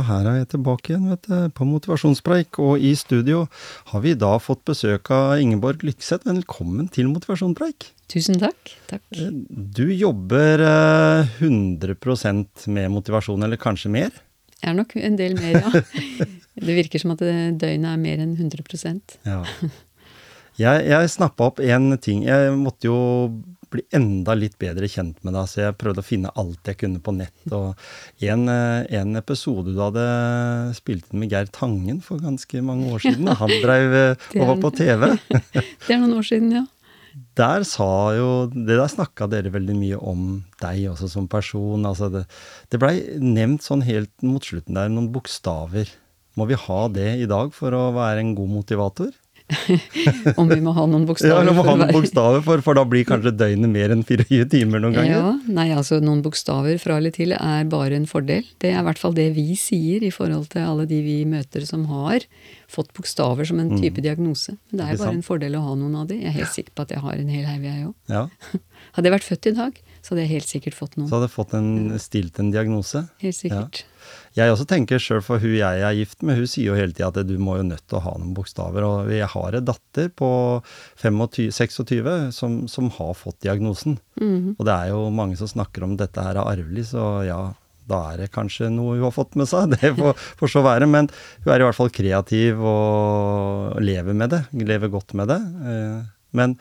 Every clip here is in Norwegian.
Ja, her er jeg tilbake igjen, vet du, på motivasjonspreik. Og i studio har vi da fått besøk av Ingeborg Lykseth. Velkommen til motivasjonspreik. Tusen takk. Takk. Du jobber eh, 100% med motivasjon, eller kanskje mer? Jeg er nok en del mer, ja. Det virker som at døgnet er mer enn 100% Ja. Jeg, jeg snappa opp en ting. Jeg måtte jo bli enda litt bedre kjent med deg, så jeg prøvde å finne alt jeg kunne på nett. Og en, eh, en episode du hadde spilt inn med Geir Tangen for ganske mange år siden. Han dreiv eh, og var på TV. Det er noen år siden, ja. Der sa jo Det der snakka dere veldig mye om deg også som person. Altså det det blei nevnt sånn helt mot slutten der, noen bokstaver. Må vi ha det i dag for å være en god motivator? Om vi må ha noen bokstaver. Ja, vi må ha noen bokstaver, for, for da blir kanskje døgnet mer enn 24 timer noen ganger. Ja, nei, altså noen bokstaver fra eller til er bare en fordel. Det er i hvert fall det vi sier i forhold til alle de vi møter som har fått bokstaver som en type diagnose. Men det er, det er bare sant? en fordel å ha noen av de. Jeg er helt sikker på at jeg har en hel haug, jeg òg. Ja, Hadde jeg vært født i dag, så hadde jeg helt sikkert fått noen. Så hadde jeg fått en, stilt en diagnose. Helt sikkert. Jeg også tenker sjøl, for hun jeg er gift med, hun sier jo hele tida at du må jo nødt til å ha noen bokstaver. Og jeg har en datter på 25, 26 som, som har fått diagnosen. Mhm. Og det er jo mange som snakker om dette her er arvelig, så ja, da er det kanskje noe hun har fått med seg. Det får, får så være. Men hun er i hvert fall kreativ og lever med det. Lever godt med det. Eh, Men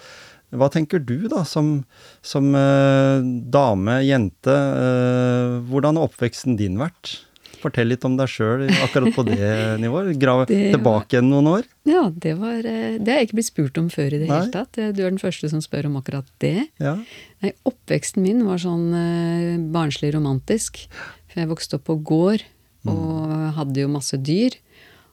hva tenker du, da, som, som eh, dame, jente? eh, hvordan har oppveksten din vært? Fortell litt om deg sjøl akkurat på det nivået. Grav Det var- tilbake igjen noen år. Ja, det var eh, Det har jeg ikke blitt spurt om før i det Nei. hele tatt. Du er den første som spør om akkurat det. Ja. Nei, oppveksten min var sånn eh, barnslig romantisk. For jeg vokste opp på gård og hadde jo masse dyr.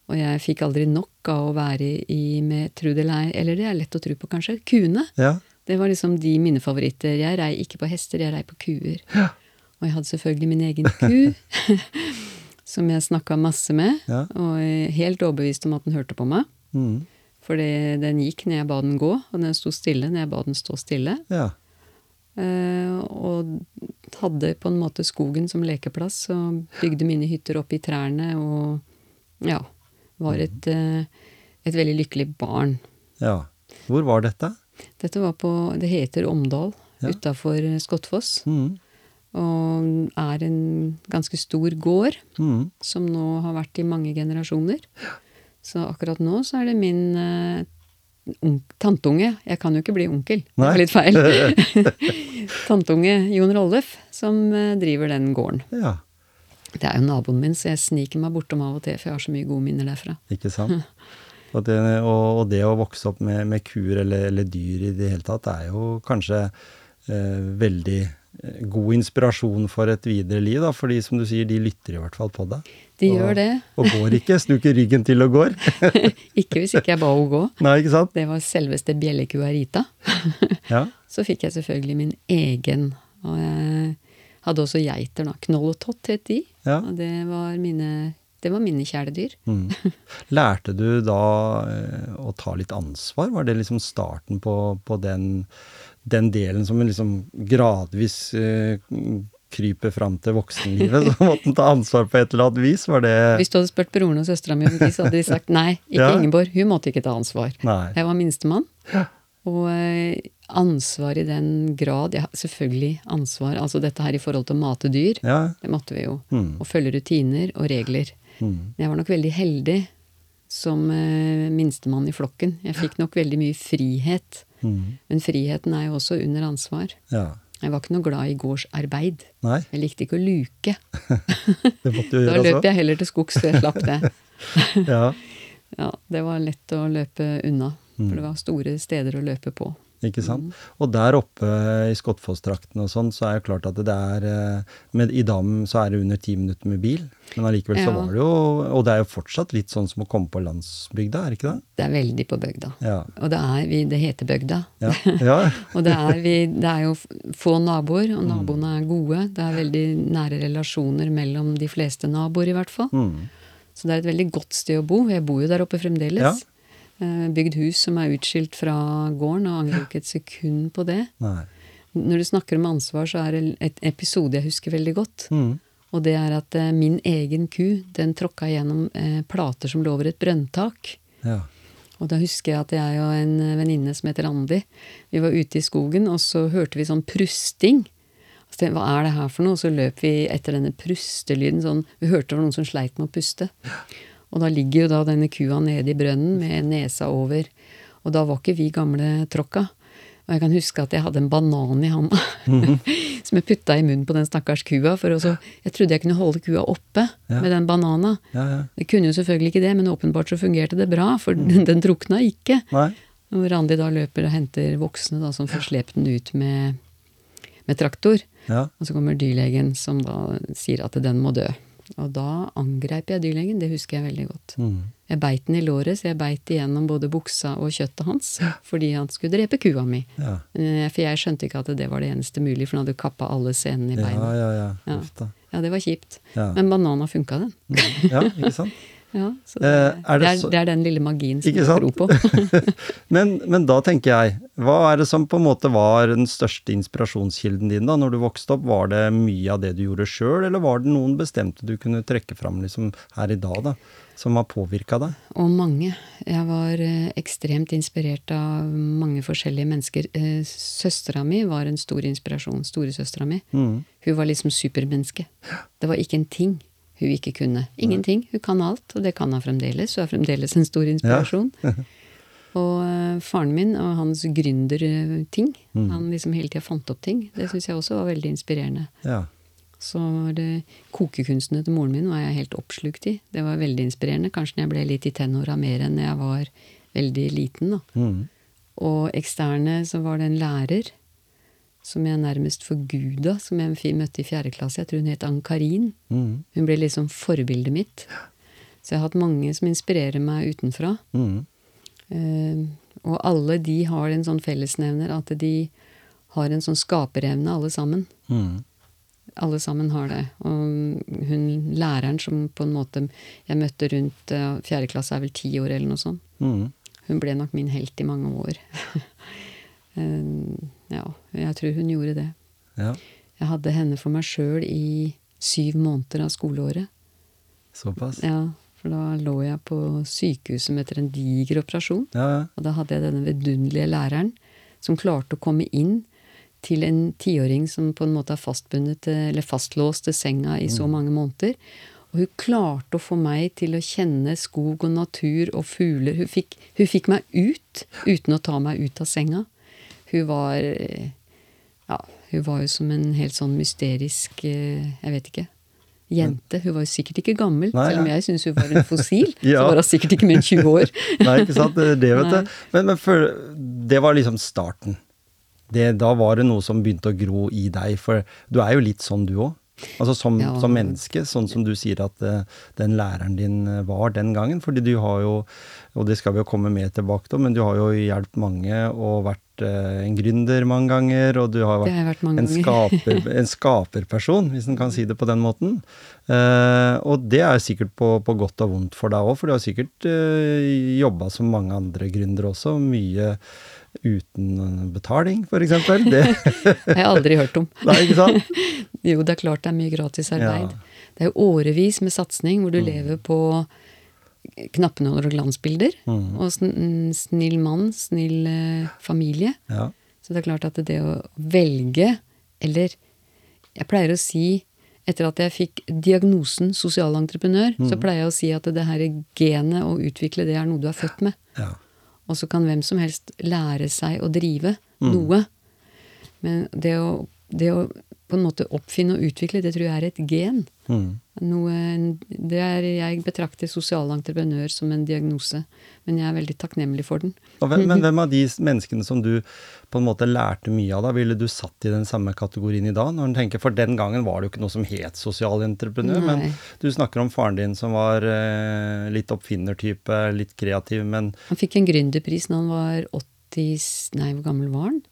Og jeg fikk aldri nok av å være i med, tro det eller det er lett å tro på kanskje, kuene. ja. Det var liksom de mine favoritter. Jeg rei ikke på hester, jeg rei på kuer. Og jeg hadde selvfølgelig min egen ku, som jeg snakka masse med. Ja. Og eh, helt overbevist om at den hørte på meg. Mm. Fordi den gikk når jeg ba den gå, og den sto stille når jeg ba den stå stille. ja. Uh, og hadde på en måte skogen som lekeplass, og bygde mine hytter opp i trærne, og ja, var et, eh, et veldig lykkelig barn. Ja. Hvor var dette? Dette var på, det heter Omdal, Ja. utafor Skottfoss, Mm. og er en ganske stor gård, Mm. som nå har vært i mange generasjoner. Så akkurat nå så er det min uh, tanteunge tantunge, jeg kan jo ikke bli onkel, Nei. det er var litt feil. tantunge Jon Rollef som eh, driver den gården. Ja. Det er jo naboen min, så jeg sniker meg bortom av og til, for jeg har så mye gode minner derfra. Ikke sant? Og det, og, og det å vokse opp med, med kuer eller, eller dyr i det hele tatt, er jo kanskje eh, veldig eh, god inspirasjon for et videre liv, da. Fordi som du sier, de lytter i hvert fall på deg. De Og- gjør det. Og går ikke, snuker ryggen til og går. Ikke hvis ikke jeg ba henne gå. Nei, ikke sant? Det var selveste bjellekua Rita. Ja. Så fikk jeg selvfølgelig min egen. Og jeg hadde også geiter, da. Knoll og tott het de. Ja. Og det var mine, det var mine kjæledyr. Mm. Lærte du da eh, å ta litt ansvar? Var det liksom starten på, på den, den delen som liksom gradvis eh, kryper fram til voksenlivet? Så måtte en ta ansvar på et eller annet vis? Var det Hvis du hadde spurt broren og søstera mi om de, så hadde de sagt nei, ikke Ja. Ingeborg. Hun måtte ikke ta ansvar. Nei. Jeg var minstemann. Og eh, ansvar i den grad Ja, selvfølgelig ansvar. Altså dette her i forhold til å mate dyr. Ja. Det måtte vi jo. Mm. Og følge rutiner og regler. Mm. Jeg var nok veldig heldig som eh, minstemann i flokken. Jeg fikk nok veldig mye frihet. Mm. Men friheten er jo også under ansvar. Ja. Jeg var ikke noe glad i gårdsarbeid. Nei, Jeg likte ikke å luke. det måtte du Da løp jeg heller til skogs, så jeg slapp det. Ja. Ja, det var lett å løpe unna. Mm. For det var store steder å løpe på. Ikke sant? Og der oppe i Skottfoss-trakten og sånn, så er det klart at det er eh, med, I Dam så er det under ti minutter med bil. Men allikevel så Ja. var det jo Og det er jo fortsatt litt sånn som å komme på landsbygda, er det ikke det? Det er veldig på bygda. Ja. Og det er vi, det heter bygda. Ja. ja. Og det er, vi, det er jo få naboer, og naboene er gode. Det er veldig nære relasjoner mellom de fleste naboer, i hvert fall. Mm. Så det er et veldig godt sted å bo. Jeg bor jo der oppe fremdeles. Eh, Bygd hus som er utskilt fra gården, og angrer ikke et sekund på det. Nei. Når du snakker om ansvar, så er det et episode jeg husker veldig godt. Mm. Og det er at eh, min egen ku, den tråkka gjennom eh, plater som lå over et brønntak. Ja. Og da husker jeg at jeg og en eh, venninne som heter Randi, vi var ute i skogen, og så hørte vi sånn prusting. Så tenkte hva er det her for noe? Og så løp vi etter denne prustelyden. sånn, Vi hørte det var noen som sleit med å puste. Og da ligger jo da denne kua nede i brønnen med nesa over. Og da var ikke vi gamle tråkka. Og jeg kan huske at jeg hadde en banan i handa som jeg putta i munnen på den stakkars kua. For også, jeg trodde jeg kunne holde kua oppe Ja. med den banana. Ja, ja. Det kunne jo selvfølgelig ikke det, men åpenbart så fungerte det bra, for den, den drukna ikke. Nei. Og Randi da løper og henter voksne da, som får slept den ut med, med traktor. Ja. Og så kommer dyrlegen som da sier at den må dø. Og da angreip jeg dyrlegen, det husker jeg veldig godt. Mm. Jeg beit den i låret, så jeg beit igjennom både buksa og kjøttet hans, fordi han skulle drepe kua mi. Ja. Eh, For jeg skjønte ikke at det var det eneste mulige, for han hadde kappa alle senene i beina. ja, ja. Ja. Ja, det var kjipt. Men banana funka, den. ja, ikke sant? Ja, så det, Eh, er det det, er, så- det er den lille magien som jeg tror på. Men, men da tenker jeg, hva er det som på en måte var den største inspirasjonskilden din da, når du vokste opp? Var det mye av det du gjorde sjøl, eller var det noen bestemte du kunne trekke fram liksom, her i dag, da, som har påvirka deg? Og mange. Jeg var eh, ekstremt inspirert av mange forskjellige mennesker. Eh, Søstera mi var en stor inspirasjon. Storesøstera mi. Mm. Hun var liksom supermenneske. Det var ikke en ting hun ikke kunne. Ingenting. Hun kan alt, og det kan hun fremdeles. Hun er fremdeles en stor inspirasjon. og eh, faren min og hans gründerting, han liksom hele tida fant opp ting, det syns jeg også var veldig inspirerende. Ja. Så det kokekunstene til moren min var jeg helt oppslukt i. Det var veldig inspirerende. Kanskje når jeg ble litt i tenåra mer enn jeg var veldig liten. da. Mm. Og eksterne så var det en lærer som jeg nærmest forguda, som jeg møtte i fjerde klasse. Jeg tror hun het Ann-Karin. Mm. Hun ble liksom forbildet mitt. Så jeg har hatt mange som inspirerer meg utenfra. Mm. Eh, og alle de har en sånn fellesnevner at de har en sånn skaperevne, alle sammen. Mm. Alle sammen har det. Og hun læreren som på en måte jeg møtte rundt eh, fjerde klasse, er vel ti år eller noe sånt. Mm. Hun ble nok min helt i mange år. Eh, ja, jeg tror hun gjorde det. Ja, Jeg hadde henne for meg sjøl i syv måneder av skoleåret. såpass. Ja, For da lå jeg på sykehuset etter en diger operasjon. Ja, ja. Og da hadde jeg denne vidunderlige læreren som klarte å komme inn til en tiåring som på en måte er fastbundet eller fastlåst til senga i så mange måneder. Og hun klarte å få meg til å kjenne skog og natur og fugler. Hun fikk, hun fikk meg ut uten å ta meg ut av senga. Hun var eh, Ja, hun var jo som en helt sånn mysterisk eh, Jeg vet ikke. Jente. Hun var jo sikkert ikke gammel. Nei, selv om jeg syns hun var en fossil. Ja. Så var hun sikkert ikke mer enn 20 år. Nei, ikke sant. Det, det vet jeg. du. Men, men for, det var liksom starten. Det, da var det noe som begynte å gro i deg, for du er jo litt sånn du òg. Altså som, Ja. som menneske, sånn som du sier at uh, den læreren din var den gangen. Fordi du har jo, og det skal vi jo komme mer tilbake til, men du har jo hjulpet mange og vært eh, en gründer mange ganger, og du har vært, har vært en, skaper, en skaperperson, hvis en kan si det på den måten. Eh, og det er sikkert på, på godt og vondt for deg òg, for du har sikkert uh, jobba som mange andre gründere også, mye uten betaling, f.eks. Det har jeg aldri hørt om. Nei, ikke sant? Jo, det er klart det er mye gratisarbeid. Ja. Mm. Det er jo årevis med satsing hvor du lever på knappenåler og glansbilder. Mm. Og sn snill mann, snill eh, familie. Ja. Så det er klart at det å velge, eller jeg pleier å si etter at jeg fikk diagnosen sosialentreprenør, Mm. så pleier jeg å si at det her genet å utvikle, det er noe du er født med. ja. Og så kan hvem som helst lære seg å drive Mm. noe. Men det å det å på en måte oppfinne og utvikle, det tror jeg er et gen. Mm. Noe, det er, jeg betrakter sosial entreprenør som en diagnose, men jeg er veldig takknemlig for den. Hvem, men hvem av de menneskene som du på en måte lærte mye av, da, ville du satt i den samme kategorien i dag? når du tenker, For den gangen var det jo ikke noe som het sosial entreprenør, Nei. men du snakker om faren din som var eh, litt oppfinnertype, litt kreativ, men Han fikk en gründerpris når han var 80 Nei, hvor gammel var han?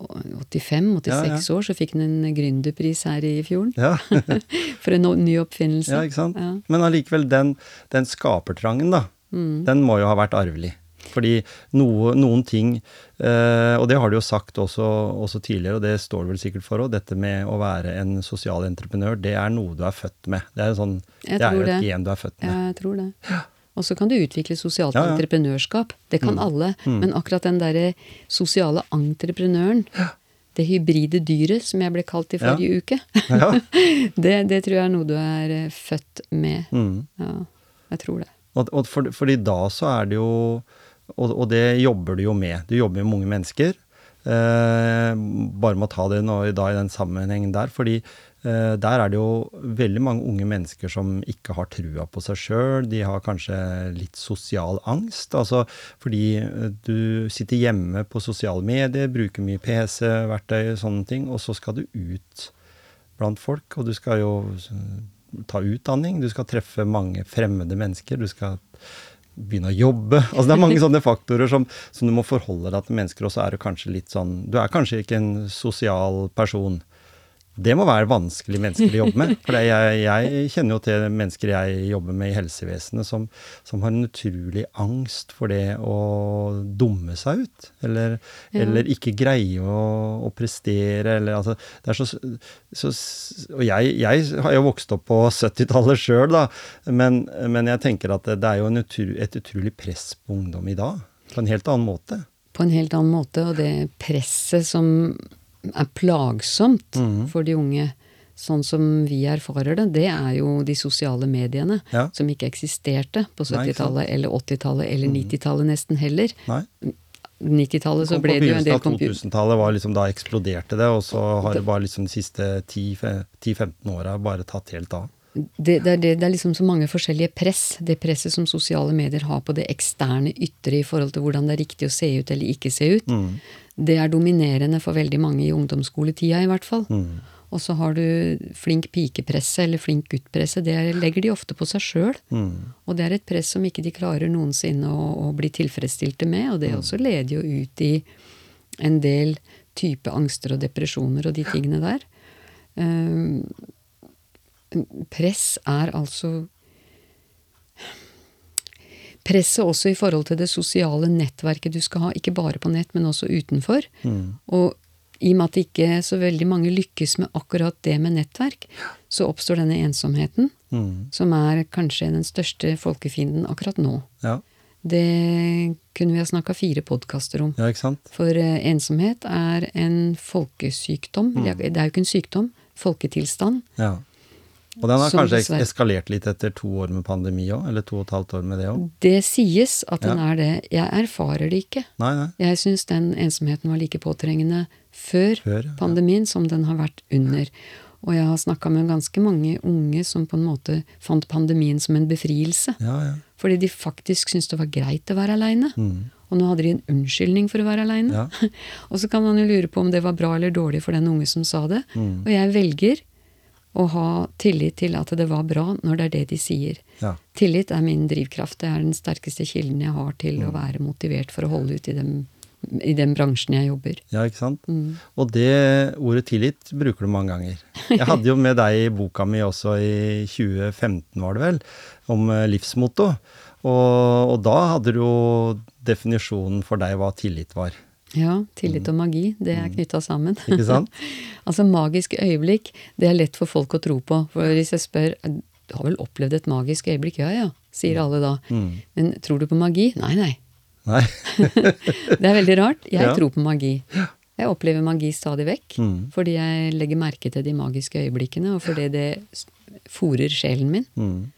85-86 Ja, ja. år, så fikk han en gründerpris her i fjorden. ja. For en ny oppfinnelse. Ja, ikke sant? Ja. Men allikevel, den, den skapertrangen, da, Mm. den må jo ha vært arvelig. Fordi noe, noen ting, eh, og det har du jo sagt også, også tidligere, og det står du vel sikkert for òg, dette med å være en sosial entreprenør, det er noe du er født med. Det er, sånn, det er jo et det. gen du er født med. Ja, jeg tror det. Og så kan du utvikle sosialt Ja, ja. entreprenørskap. Det kan alle. Men akkurat den derre sosiale entreprenøren, det hybride dyret som jeg ble kalt i forrige uke, det, det tror jeg er noe du er eh, født med. Mm. Ja, jeg tror det. Og, og for, fordi da så er det jo og, og det jobber du jo med. Du jobber med mange mennesker. Eh, bare med å ta det nå i dag i den sammenhengen der. Fordi der er det jo veldig mange unge mennesker som ikke har trua på seg sjøl. De har kanskje litt sosial angst. Altså fordi eh, du sitter hjemme på sosiale medier, bruker mye PC-verktøy, og sånne ting, og så skal du ut blant folk, og du skal jo ta utdanning, du skal treffe mange fremmede mennesker, du skal begynne å jobbe. Altså Det er mange sånne faktorer som, som du må forholde deg til mennesker, og så er du kanskje litt sånn Du er kanskje ikke en sosial person. Det må være vanskelig mennesker å jobbe med. For jeg, jeg kjenner jo til mennesker jeg jobber med i helsevesenet som, som har en utrolig angst for det å dumme seg ut. Eller, Ja. eller ikke greie å, å prestere, eller altså Det er så, så Og jeg, jeg har jo vokst opp på 70-tallet sjøl, da. Men, men jeg tenker at det, det er jo en utru, et utrolig press på ungdom i dag. På en helt annen måte. På en helt annen måte, og det presset som er plagsomt mm. for de unge, sånn som vi erfarer det, det er jo de sosiale mediene, Ja. som ikke eksisterte på Nei, ikke sant. Mhm. 70-tallet eller 80-tallet eller 90-tallet nesten heller. Nei? 90-tallet så ble det jo en del av computer... 2000-tallet var liksom da eksploderte det, og så har det bare liksom de siste 10-15 åra bare tatt helt av. Det, det, er det, det er liksom så mange forskjellige press. Det presset som sosiale medier har på det eksterne ytre i forhold til hvordan det er riktig å se ut eller ikke se ut, Mm. Det er dominerende for veldig mange i ungdomsskoletida i hvert fall. Mm. Og så har du flink pikepresse eller flink guttpresse. Det legger de ofte på seg sjøl. Mm. Og det er et press som ikke de klarer noensinne å, å bli tilfredsstilte med. Og det også leder jo ut i en del type angster og depresjoner og de tingene der. Um, press er altså Presset også i forhold til det sosiale nettverket du skal ha, ikke bare på nett, men også utenfor. Mm. Og i og med at ikke så veldig mange lykkes med akkurat det med nettverk, så oppstår denne ensomheten, Mm. som er kanskje den største folkefienden akkurat nå. Ja. Det kunne vi ha snakka fire podkaster om. ja, ikke sant? For eh, ensomhet er en folkesykdom. Mm. Det er jo ikke en sykdom. Folketilstand. Ja. Og den har kanskje eskalert litt etter to år med pandemi òg, eller to og et halvt år med det òg? Det sies at den Ja. er det. Jeg erfarer det ikke. Nei, nei. Jeg syns den ensomheten var like påtrengende før, Før, ja. pandemien som den har vært under. Og jeg har snakka med ganske mange unge som på en måte fant pandemien som en befrielse. Ja, ja. Fordi de faktisk syntes det var greit å være aleine. Mm. Og nå hadde de en unnskyldning for å være aleine. Ja. og så kan man jo lure på om det var bra eller dårlig for den unge som sa det. Mm. Og jeg velger å ha tillit til at det var bra når det er det de sier. ja. Tillit er min drivkraft. Det er den sterkeste kilden jeg har til Mm. å være motivert for å holde ut i, dem, i den bransjen jeg jobber. Ja, ikke sant? Mm. Og det ordet tillit bruker du mange ganger. Jeg hadde jo med deg i boka mi også i 2015, var det vel, om eh, livsmotto. Og, og da hadde du jo definisjonen for deg hva tillit var. Ja, tillit og magi, det er knytta sammen. Mm. Ikke sant? altså, magisk øyeblikk, det er lett for folk å tro på. For hvis jeg spør Du har vel opplevd et magisk øyeblikk? Ja ja, sier alle da. Mm. Men tror du på magi? Nei, nei. Nei. Det er veldig rart. Jeg Ja. tror på magi. Jeg opplever magi stadig vekk. Mm. Fordi jeg legger merke til de magiske øyeblikkene, og fordi det fòrer sjelen min. Mm.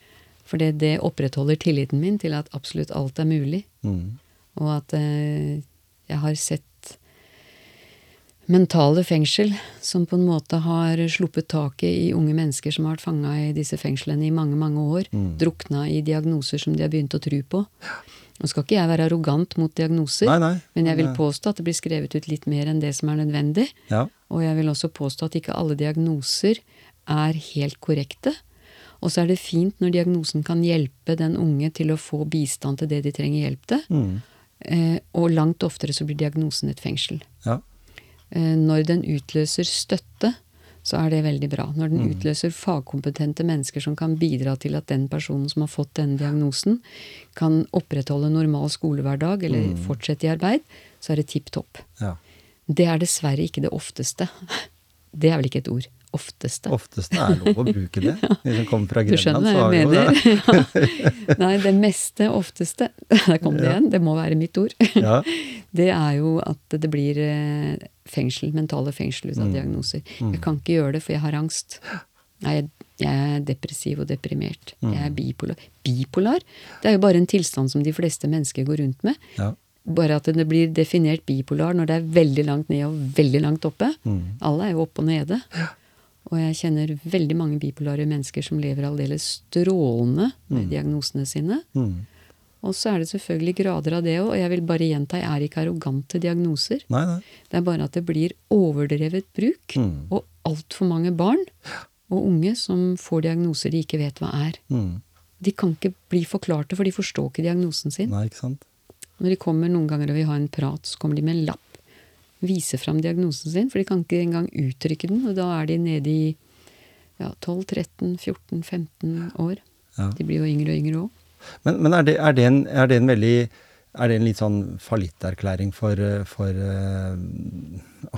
Fordi det opprettholder tilliten min til at absolutt alt er mulig. Mm. Og at eh, jeg har sett mentale fengsel som på en måte har sluppet taket i unge mennesker som har vært fanga i disse fengslene i mange, mange år. Mm. Drukna i diagnoser som de har begynt å tro på. Nå skal ikke jeg være arrogant mot diagnoser, Nei, nei. men jeg vil påstå at det blir skrevet ut litt mer enn det som er nødvendig. Ja. Og jeg vil også påstå at ikke alle diagnoser er helt korrekte. Og så er det fint når diagnosen kan hjelpe den unge til å få bistand til det de trenger hjelp til. Mm. Eh, og langt oftere så blir diagnosen et fengsel. Ja. Eh, når den utløser støtte, så er det veldig bra. Når den Mm. utløser fagkompetente mennesker som kan bidra til at den personen som har fått denne diagnosen, kan opprettholde normal skolehverdag eller Mm. fortsette i arbeid, så er det tipp topp. ja. Det er dessverre ikke det ofteste. Det er vel ikke et ord. Ofteste. Oftest er lov å bruke det. hvis en kommer fra Grenland, så har vi jo det. ja. Nei, det meste, ofteste Der kom det Ja. igjen. Det må være mitt ord. Ja. Det er jo at det blir eh, fengsel, mentale fengsel ut av Mm. diagnoser. Mm. Jeg kan ikke gjøre det, for jeg har angst. Nei, jeg, jeg er depressiv og deprimert. Mm. Jeg er bipolar. Bipolar? Det er jo bare en tilstand som de fleste mennesker går rundt med. Ja. Bare at det blir definert bipolar når det er veldig langt ned og veldig langt oppe. Mm. Alle er jo oppe og nede. Og jeg kjenner veldig mange bipolare mennesker som lever aldeles strålende med Mm. diagnosene sine. Mm. Og så er det selvfølgelig grader av det òg, og jeg vil bare gjenta, jeg er ikke arrogante diagnoser. Nei, nei. Det er bare at det blir overdrevet bruk, Mm. og altfor mange barn og unge som får diagnoser de ikke vet hva er. Mm. De kan ikke bli forklarte, for de forstår ikke diagnosen sin. Nei, ikke sant. Når de kommer noen ganger og vil ha en prat, så kommer de med en lapp. Viser fram diagnosen sin, for de kan ikke engang uttrykke den. Og da er de nede i ja, 12-13-14-15 år. Ja. De blir jo yngre og yngre òg. Men, men er, det, er, det en, er det en veldig er det en litt sånn fallitterklæring for, for eh,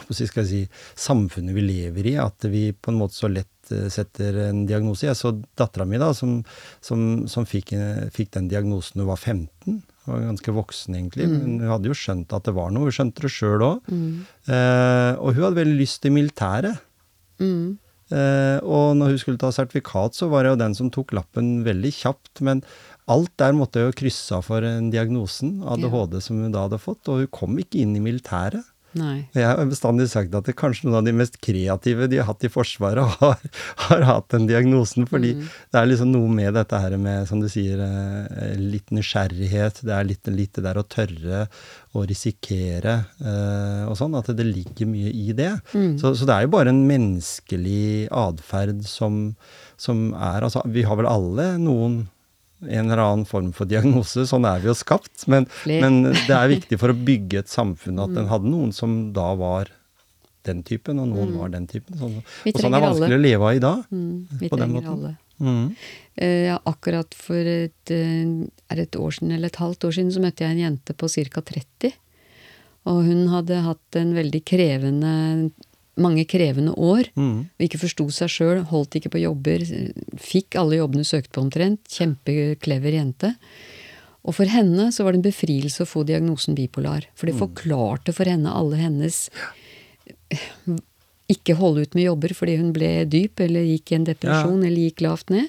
skal jeg si, samfunnet vi lever i? At vi på en måte så lett eh, setter en diagnose? Jeg så dattera mi, da, som, som, som fikk, eh, fikk den diagnosen da hun var 15. Var ganske voksen, egentlig. Mm. Men hun hadde jo skjønt at det var noe. Hun skjønte det sjøl òg. Mm. Eh, og hun hadde veldig lyst til militæret. Mm. Eh, og når hun skulle ta sertifikat, så var det jo den som tok lappen veldig kjapt. Men alt der måtte jo krysse av for en diagnosen, ADHD, som hun da hadde fått. Og hun kom ikke inn i militæret. Nei. Jeg har bestandig sagt at det kanskje noen av de mest kreative de har hatt i Forsvaret, har, har hatt den diagnosen. Fordi Mm. det er liksom noe med dette her med, som du sier, eh, litt nysgjerrighet. Det er litt, litt det der å tørre å risikere eh, og sånn. At det ligger mye i det. Mm. Så, så det er jo bare en menneskelig atferd som, som er Altså, vi har vel alle noen en eller annen form for diagnose. Sånn er vi jo skapt. Men, men det er viktig for å bygge et samfunn at Mm. en hadde noen som da var den typen, og noen Mm. var den typen. Sånn, og sånn er det vanskelig alle. å leve av i dag. Mm. Vi På den trenger alle. Mm. Eh, Ja, akkurat for et, eh, er et år siden eller et halvt år siden så møtte jeg en jente på ca. 30. Og hun hadde hatt en veldig krevende mange krevende år. Mm. Ikke forsto seg sjøl, holdt ikke på jobber. Fikk alle jobbene søkt på omtrent. Kjempeklever jente. Og for henne så var det en befrielse å få diagnosen bipolar. For det forklarte for henne alle hennes ikke holde ut med jobber fordi hun ble dyp eller gikk i en depresjon eller gikk lavt ned.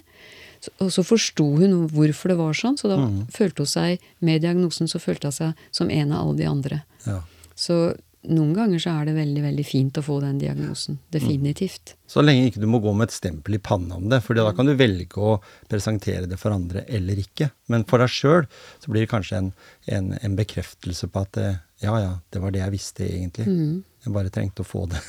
Og så forsto hun hvorfor det var sånn, så da Mm. følte hun seg med diagnosen så følte hun seg som en av alle de andre. Ja. Så noen ganger så er det veldig veldig fint å få den diagnosen. Definitivt. Så lenge ikke du må gå med et stempel i panna om det, for da kan du velge å presentere det for andre eller ikke. Men for deg sjøl så blir det kanskje en, en, en bekreftelse på at det, ja ja, det var det jeg visste egentlig. Mm. Jeg bare trengte å få det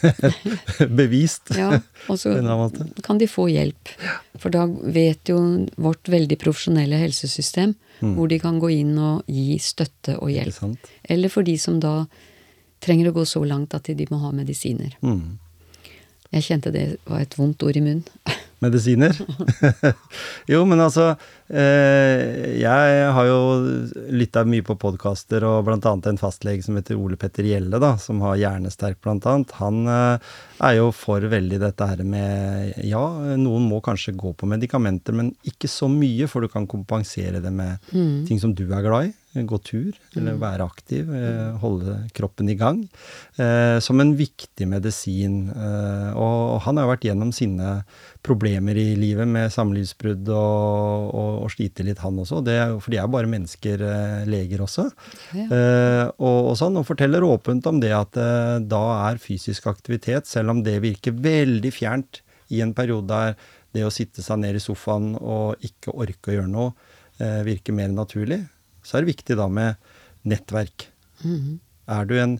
bevist Ja, og så kan de få hjelp. For da vet jo vårt veldig profesjonelle helsesystem Mm. hvor de kan gå inn og gi støtte og hjelp. Eller for de som da trenger å gå så langt at de må ha medisiner. Mm. Jeg kjente det var et vondt ord i munnen. Medisiner? jo, men altså eh, Jeg har jo lytta mye på podkaster, og annet en fastlege som heter Ole Petter Gjelle, da, som har Hjernesterk, annet. Han eh, er jo for veldig dette her med Ja, noen må kanskje gå på medikamenter, men ikke så mye, for du kan kompensere det med Mm. ting som du er glad i. Gå tur, eller være aktiv. eh, Holde kroppen i gang. eh, Som en viktig medisin. eh, Og han har jo vært gjennom sine problemer i livet med samlivsbrudd og, og, og slite litt, han også. Det for de er jo bare mennesker, eh, leger også. Ja. Eh, og, og sånn, og forteller åpent om det at eh, da er fysisk aktivitet, selv om det virker veldig fjernt i en periode der det å sitte seg ned i sofaen og ikke orke å gjøre noe, eh, virker mer naturlig, så er det viktig da med nettverk. Mhm. Er du en,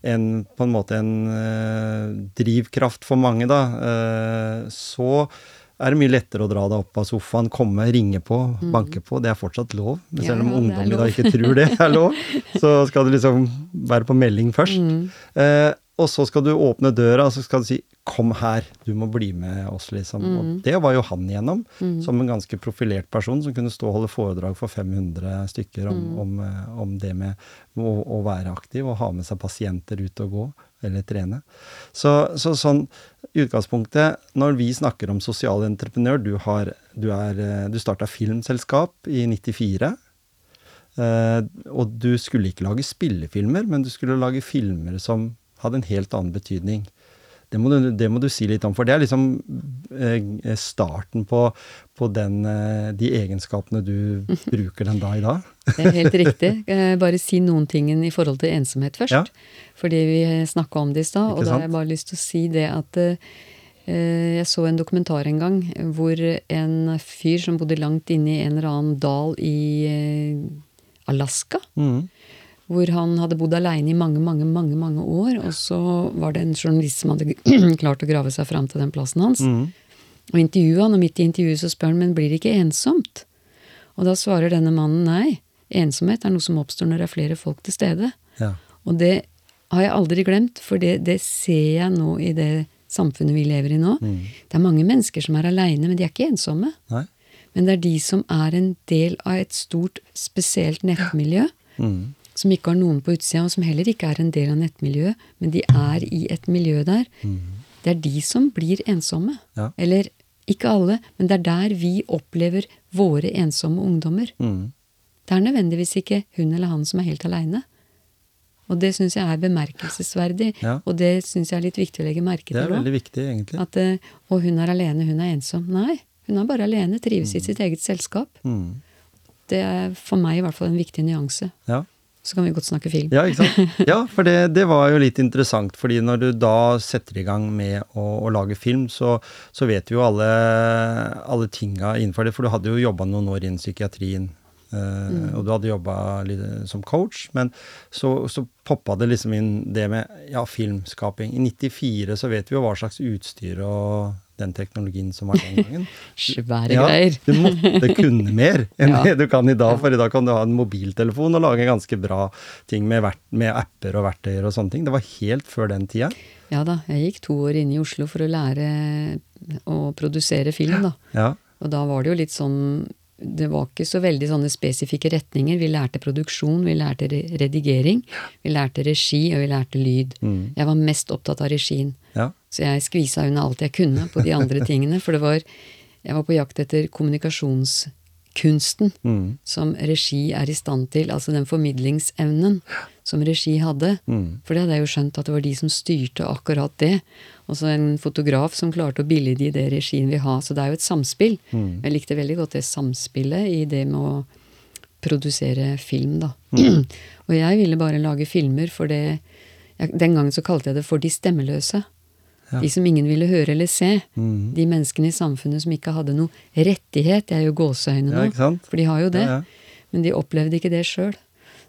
en på en måte en eh, drivkraft for mange, da, eh, så er det mye lettere å dra deg opp av sofaen, komme, ringe på, banke på. Det er fortsatt lov. Men selv om ja, ungdom i dag ikke tror det er lov, så skal du liksom være på melding først. Mm. Eh, og så skal du åpne døra, og så skal du si 'kom her, du må bli med oss', liksom. Mm. Og det var jo han igjennom, som en ganske profilert person som kunne stå og holde foredrag for 500 stykker om, Mm. om, eh, om det med å, å være aktiv og ha med seg pasienter ut og gå, eller trene. Så, så sånn i utgangspunktet, når vi snakker om sosial entreprenør, du, har, du, er, eh, du starta filmselskap i 94. Eh, og du skulle ikke lage spillefilmer, men du skulle lage filmer som hadde en helt annen betydning. Det må, du, det må du si litt om, for det er liksom eh, starten på, på den, eh, de egenskapene du bruker den dag i dag. Det er helt riktig. Eh, Bare si noen ting i forhold til ensomhet først. Ja. Fordi vi snakka om det i stad, og da har jeg bare lyst til å si det at eh, jeg så en dokumentar en gang hvor en fyr som bodde langt inne i en eller annen dal i eh, Alaska, Mm. Hvor han hadde bodd aleine i mange, mange, mange mange år, og så var det en journalist som hadde klart å grave seg fram til den plassen hans. Mm. Og intervjua han, og midt i intervjuet så spør han men blir det ikke ensomt. Og da svarer denne mannen nei, ensomhet er noe som oppstår når det er flere folk til stede. Ja. Og det har jeg aldri glemt, for det, det ser jeg nå i det samfunnet vi lever i nå. Mm. Det er mange mennesker som er aleine, men de er ikke ensomme. Nei? Men det er de som er en del av et stort, spesielt nettmiljø, Mm. Som ikke har noen på utsida, og som heller ikke er en del av nettmiljøet, men de er i et miljø der. Det er de som blir ensomme. Ja. Eller ikke alle, men det er der vi opplever våre ensomme ungdommer. Mm. Det er nødvendigvis ikke hun eller han som er helt aleine. Og det syns jeg er bemerkelsesverdig, Ja. og det syns jeg er litt viktig å legge merke Det er til veldig viktig, egentlig. At eh, Og hun er alene, hun er ensom. Nei, hun er bare alene, trives i sitt eget selskap. Mm. Det er for meg i hvert fall en viktig nyanse. Ja. Så kan vi godt snakke film. Ja, ikke sant? Ja, for det, det var jo litt interessant, fordi når du da setter i gang med å, å lage film, så, så vet du jo alle, alle tinga innenfor det, for du hadde jo jobba noen år innen psykiatrien. Mm. Og du hadde jobba som coach, men så, så poppa det liksom inn det med ja, filmskaping. I 94 så vet vi jo hva slags utstyr og den teknologien som var den gangen. Svære Ja, greier. du måtte kunne mer enn Ja. det du kan i dag, for i dag kan du ha en mobiltelefon og lage ganske bra ting med, med apper og verktøyer og sånne ting. Det var helt før den tida. Ja da, jeg gikk to år inne i Oslo for å lære å produsere film, da. Ja. Og da var det jo litt sånn Det var ikke så veldig sånne spesifikke retninger. Vi lærte produksjon, vi lærte redigering, vi lærte regi, og vi lærte lyd. Mm. Jeg var mest opptatt av regien. ja. Så jeg skvisa unna alt jeg kunne på de andre tingene. For det var Jeg var på jakt etter kommunikasjonskunsten Mm. som regi er i stand til. Altså den formidlingsevnen som regi hadde. Mm. For det hadde jeg jo skjønt at det var de som styrte akkurat det. Og så en fotograf som klarte å billige det regien vil ha. Så det er jo et samspill. Mm. Jeg likte veldig godt det samspillet i det med å produsere film, da. Mm. og jeg ville bare lage filmer for det jeg, Den gangen så kalte jeg det for de stemmeløse. Ja. De som ingen ville høre eller se. Mm. De menneskene i samfunnet som ikke hadde noe rettighet. Jeg er jo gåseøyne nå, ja, for de har jo det. Ja. Men de opplevde ikke det sjøl.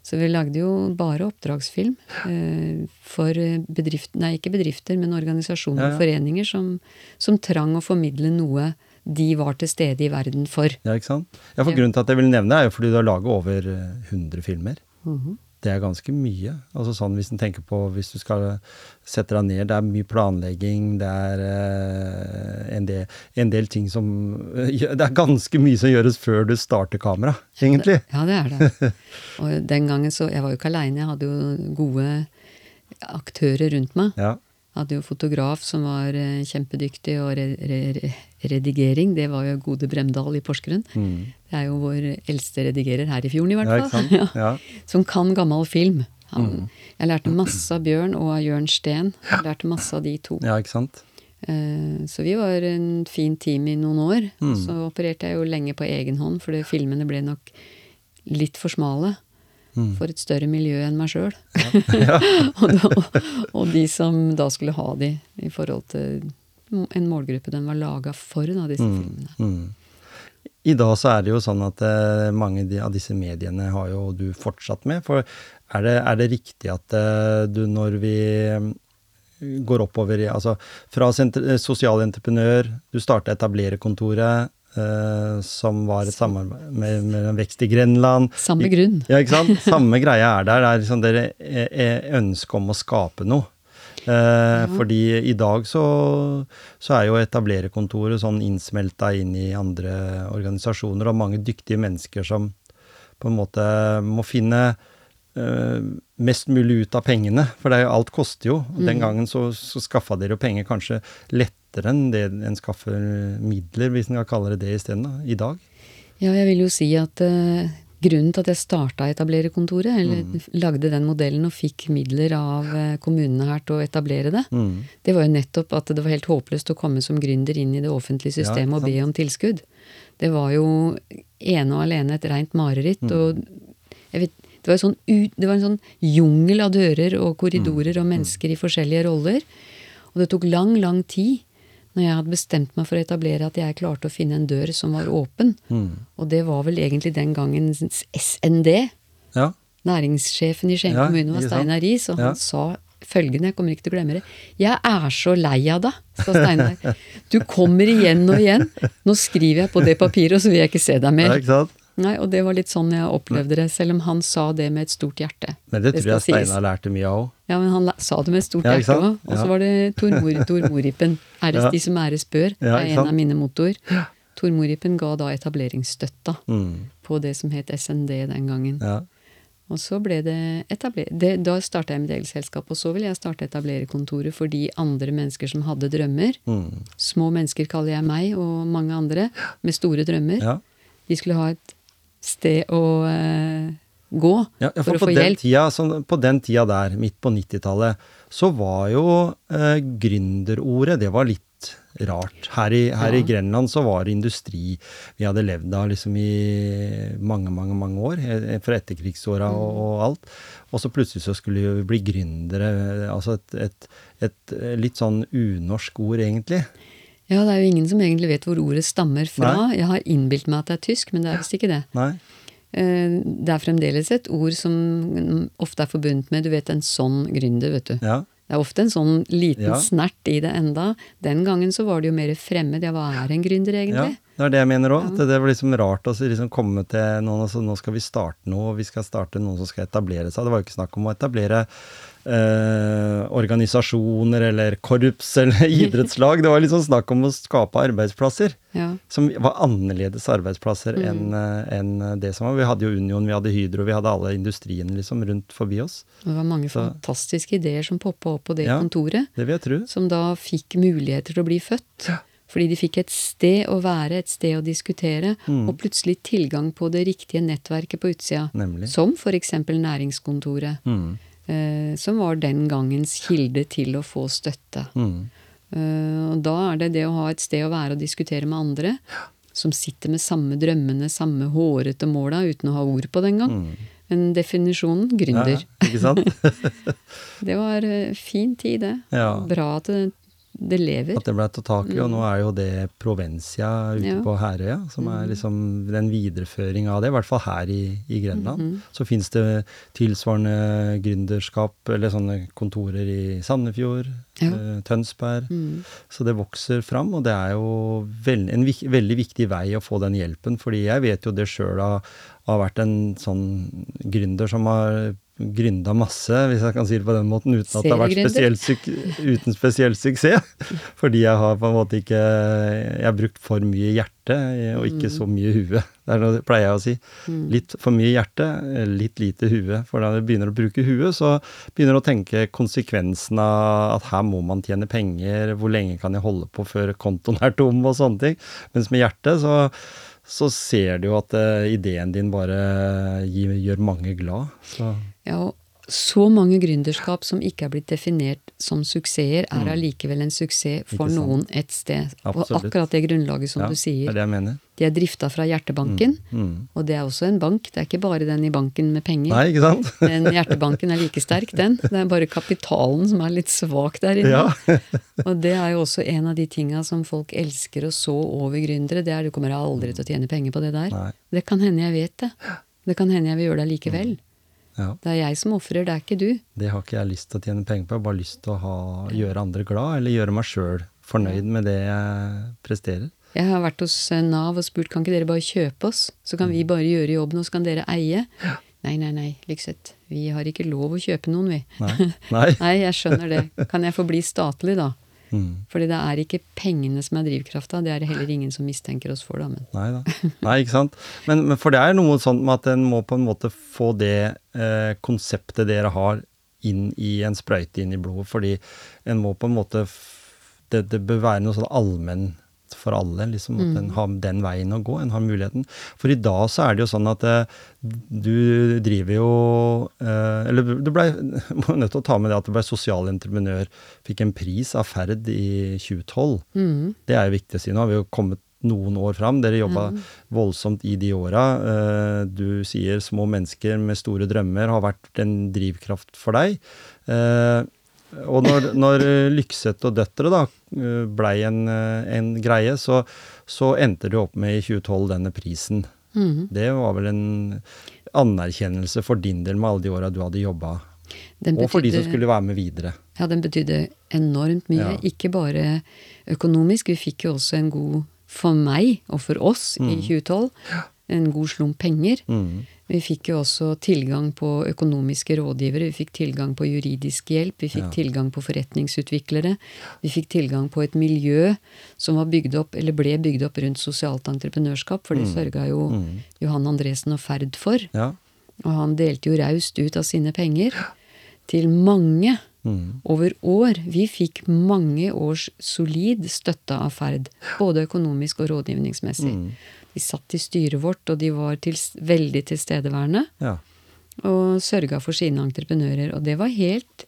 Så vi lagde jo bare oppdragsfilm eh, for bedrifter, nei ikke bedrifter, men organisasjoner og foreninger som, som trang å formidle noe de var til stede i verden for. Ja, ikke sant? Ja, for. Grunnen til at jeg vil nevne det, er jo fordi du har laget over eh, 100 filmer. Mhm. Det er ganske mye. Altså sånn Hvis en tenker på hvis du skal sette deg ned, det er mye planlegging, det er eh, en, del, en del ting som Det er ganske mye som gjøres før du starter kamera, egentlig. Ja, det er det. Og den gangen så Jeg var jo ikke aleine, jeg hadde jo gode aktører rundt meg. Ja. Hadde jo fotograf som var eh, kjempedyktig, og re re redigering, det var jo Gode Bremdal i Porsgrunn. Mm. Det er jo vår eldste redigerer her i fjorden, i hvert fall. Ja, Ja. Som kan gammel film. Han, Mm. Jeg lærte masse av Bjørn og av Jørn Steen. Jeg lærte masse av de to. ja, ikke sant? Eh, Så vi var en fin team i noen år. Mm. Så opererte jeg jo lenge på egen hånd, for filmene ble nok litt for smale Mm. for et større miljø enn meg sjøl. og, da- og de som da skulle ha de i forhold til en målgruppe den var laga for, da, disse Mm. filmene. Mm. I dag så er det jo sånn at eh, mange av disse mediene har jo du fortsatt med. For er det, er det riktig at eh, du når vi eh, går oppover i Altså fra sent- eh, sosial entreprenør, du starta Etablererkontoret, eh, som var et samarbeid med, med en vekst i Grenland. Samme grunn. Ja, ikke sant? Samme greia er der. Det er liksom dere er- er ønske om å skape noe. Eh, Fordi i dag så, så er jo etablererkontoret sånn innsmelta inn i andre organisasjoner, og mange dyktige mennesker som på en måte må finne eh, mest mulig ut av pengene. For det er jo, alt koster jo. Og Den gangen så, så skaffa dere jo penger kanskje lettere enn det en skaffer midler, hvis en kan kalle det det isteden, i dag. Ja, jeg vil jo si at uh, grunnen til at jeg starta Etablererkontoret, eller Mm. lagde den modellen og fikk midler av uh, kommunene her til å etablere det, Mm. det var jo nettopp at det var helt håpløst å komme som gründer inn i det offentlige systemet ja, og be om tilskudd. Det var jo ene og alene et rent mareritt. Mm. og jeg vet, det var, sånn, det var en sånn jungel av dører og korridorer Mm. og mennesker i forskjellige roller. Og det tok lang, lang tid når jeg hadde bestemt meg for å etablere at jeg klarte å finne en dør som var åpen. Mm. Og det var vel egentlig den gangen SND. Ja. Næringssjefen i Skien Ja, kommune var? Steinar Riis, og han sa følgende, jeg kommer ikke til å glemme det. Jeg er så lei av deg, sa Steinar. Du kommer igjen og igjen. Nå skriver jeg på det papiret, og så vil jeg ikke se deg mer. ja, ikke sant? Nei, Og det var litt sånn jeg opplevde det, selv om han sa det med et stort hjerte. Men det tror jeg. Steinar lærte mye av òg. Ja, men han sa det med et stort Ja, hjerte òg. Og så var det Tormor, Tormoripen. Æres Ja. de som æres bør. Ja, er en av mine mottoer. Tormoripen ga da etableringsstøtta Mm. på det som het SND den gangen. Ja. Og så ble det etablert Da starta jeg med delselskap, og så ville jeg starte etablererkontoret for de andre mennesker som hadde drømmer. Mm. Små mennesker kaller jeg meg, og mange andre, med store drømmer. De skulle ha et sted å eh, gå Ja, ja, for, for, å få hjelp. tida, sånn, på den tida der, midt på 90-tallet, så var jo eh, gründerordet Det var litt rart. Her i, her i Grenland så var det industri vi hadde levd av liksom i mange, mange mange år. eh, Fra etterkrigsåra og, Mm. og alt. Og så plutselig så skulle vi bli gründere. Altså et, et, et litt sånn unorsk ord, egentlig. Ja, det er jo ingen som egentlig vet hvor ordet stammer fra. Jeg har innbilt meg at det er tysk, men det er visst ikke det. Nei? Eh, Det er fremdeles et ord som ofte er forbundet med du vet, en sånn gründer, vet du. Ja. Det er ofte en sånn liten Ja. snert i det enda. Den gangen så var det jo mer fremmed. Ja, hva er en gründer egentlig? Ja, det er det jeg mener òg. Det var liksom rart å liksom komme til noen og så nå skal vi starte noe, og vi skal starte noen som skal etablere seg. Det var jo ikke snakk om å etablere eh, organisasjoner eller korps eller idrettslag. Det var liksom snakk om å skape arbeidsplasser. Ja. Som var annerledes arbeidsplasser Mm. enn en det som var. Vi hadde jo Union, vi hadde Hydro, vi hadde alle industriene liksom rundt forbi oss. Det var mange Så- fantastiske ideer som poppa opp på det Ja. kontoret, Det vil jeg tro. som da fikk muligheter til å bli født. Fordi de fikk et sted å være, et sted å diskutere, Mm. og plutselig tilgang på det riktige nettverket på utsida. Nemlig. Som eksempel Næringskontoret, Mm. Eh, som var den gangens kilde til å få støtte. Mm. Eh, og da er det det å ha et sted å være og diskutere med andre, som sitter med samme drømmene, samme hårete måla, uten å ha ord på det engang. Mm. Men definisjonen Ja, ikke sant? Det var eh, fin tid, det. Ja. Bra at det, lever. At det ble tatt tak i, og nå er jo det Provencia ute Mm. Ja. Mm. på Herøya, som er liksom den videreføring av det, i hvert fall her i, i Grenland. Mm-hmm. Så fins det tilsvarende gründerskap, eller sånne kontorer i Sandefjord, Ja. eh, Tønsberg. Mm. Så det vokser fram, og det er jo veld, en vik, veldig viktig vei å få den hjelpen. fordi jeg vet jo det sjøl har, har vært en sånn gründer som har grynda masse, hvis jeg kan si det på den måten, uten at det har vært spesielt, spesiell uten spesiell suksess. Fordi jeg har på en måte ikke Jeg har brukt for mye hjerte og ikke så mye hue. Det er noe, pleier jeg å si. Litt for mye hjerte, litt lite hue. For da du begynner å bruke huet, så begynner du å tenke konsekvensen av at her må man tjene penger, hvor lenge kan jeg holde på før kontoen er tom, og sånne ting. Mens med hjertet så så ser du jo at eh, ideen din bare gir, gjør mange glad. Så Ja, og så mange gründerskap som ikke er blitt definert som suksesser, er allikevel en suksess for Mm. Noen et sted. Og akkurat det grunnlaget som ja, du det sier. er det. De er drifta fra hjertebanken, Mm. og det er også en bank. Det er ikke bare den i banken med penger. Nei, ikke sant? Den hjertebanken er like sterk, den. Det er bare kapitalen som er litt svak der inne. Ja. Og det er jo også en av de tinga som folk elsker å så over gründere. Det er du kommer aldri til å tjene penger på det der. Nei. Det kan hende jeg vet det. Det kan hende jeg vil gjøre det likevel. Ja. Det er jeg som ofrer, det er ikke du. Det har ikke jeg lyst til å tjene penger på. Jeg har bare lyst til å ha, gjøre andre glad, eller gjøre meg sjøl fornøyd med det jeg presterer. Jeg har vært hos eh, Nav og spurt kan ikke dere bare kjøpe oss, så kan vi bare gjøre jobben, og så kan dere eie. Nei, nei, nei, Lykseth. Vi har ikke lov å kjøpe noen, vi. Nei. Nei. Nei, jeg skjønner det. Kan jeg få bli statlig, da? Mm. Fordi det er ikke pengene som er drivkrafta, det er det heller ingen som mistenker oss for, da. Men Nei da. Nei, ikke sant. Men, men for det er noe sånt med at en må på en måte få det eh, konseptet dere har inn i en sprøyte inn i blodet, fordi en må på en måte Det, det bør være noe sånn allmenn for alle, liksom, at en har den veien å gå, en har muligheten. For i dag så er det jo sånn at eh, du driver jo eh, Eller du blei nødt til å ta med det at du ble sosial entreprenør, fikk en pris av Ferd i 2012. Det er jo viktig å si. Nå har vi jo kommet noen år fram. Dere jobba voldsomt i de åra. Eh, Du sier små mennesker med store drømmer har vært en drivkraft for deg. Eh, Og når, når Lykseth og døtre da eh, blei en, eh, en greie, så, så endte du opp med i 2012 denne prisen. Mhm. Det var vel en anerkjennelse for din del med alle de åra du hadde jobba, og for de som skulle være med videre. Ja, den betydde enormt mye. Ja. Ikke bare økonomisk, vi fikk jo også en god For meg, og for oss i 2012, en god slump penger. Mm. Vi fikk jo også tilgang på økonomiske rådgivere, vi fikk tilgang på juridisk hjelp, vi fikk Ja. tilgang på forretningsutviklere. Vi fikk tilgang på et miljø som var bygd opp, eller ble bygd opp rundt sosialt entreprenørskap, for det sørga jo Johan Andresen og Ferd for. Ja. Og han delte jo raust ut av sine penger til mange Mm. over år. Vi fikk mange års solid støtte av Ferd, både økonomisk og rådgivningsmessig. De satt i styret vårt, og de var til, veldig tilstedeværende. ja. Og sørga for sine entreprenører. Og det var helt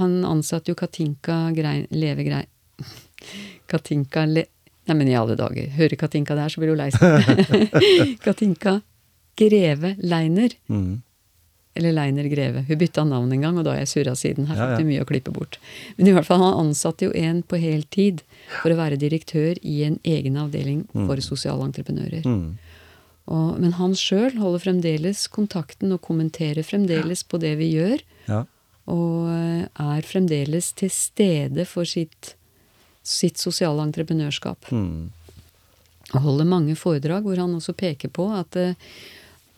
Han ansatte jo Katinka Grein, Leve Grein Katinka Le... Nei, men i alle dager. Hører Katinka det her, så blir hun lei seg. Katinka Greve Leiner. Mm. Eller Leiner Greve. Hun bytta navn en gang, og da har jeg surra siden. Her fikk ja. ja. mye å klippe bort. Men i hvert fall, han ansatte jo en på heltid for å være direktør i en egen avdeling for sosiale entreprenører. Mm. Og, men han sjøl holder fremdeles kontakten og kommenterer fremdeles på det vi gjør. ja. Og eh, er fremdeles til stede for sitt, sitt sosiale entreprenørskap. Mm. Og holder mange foredrag hvor han også peker på at eh,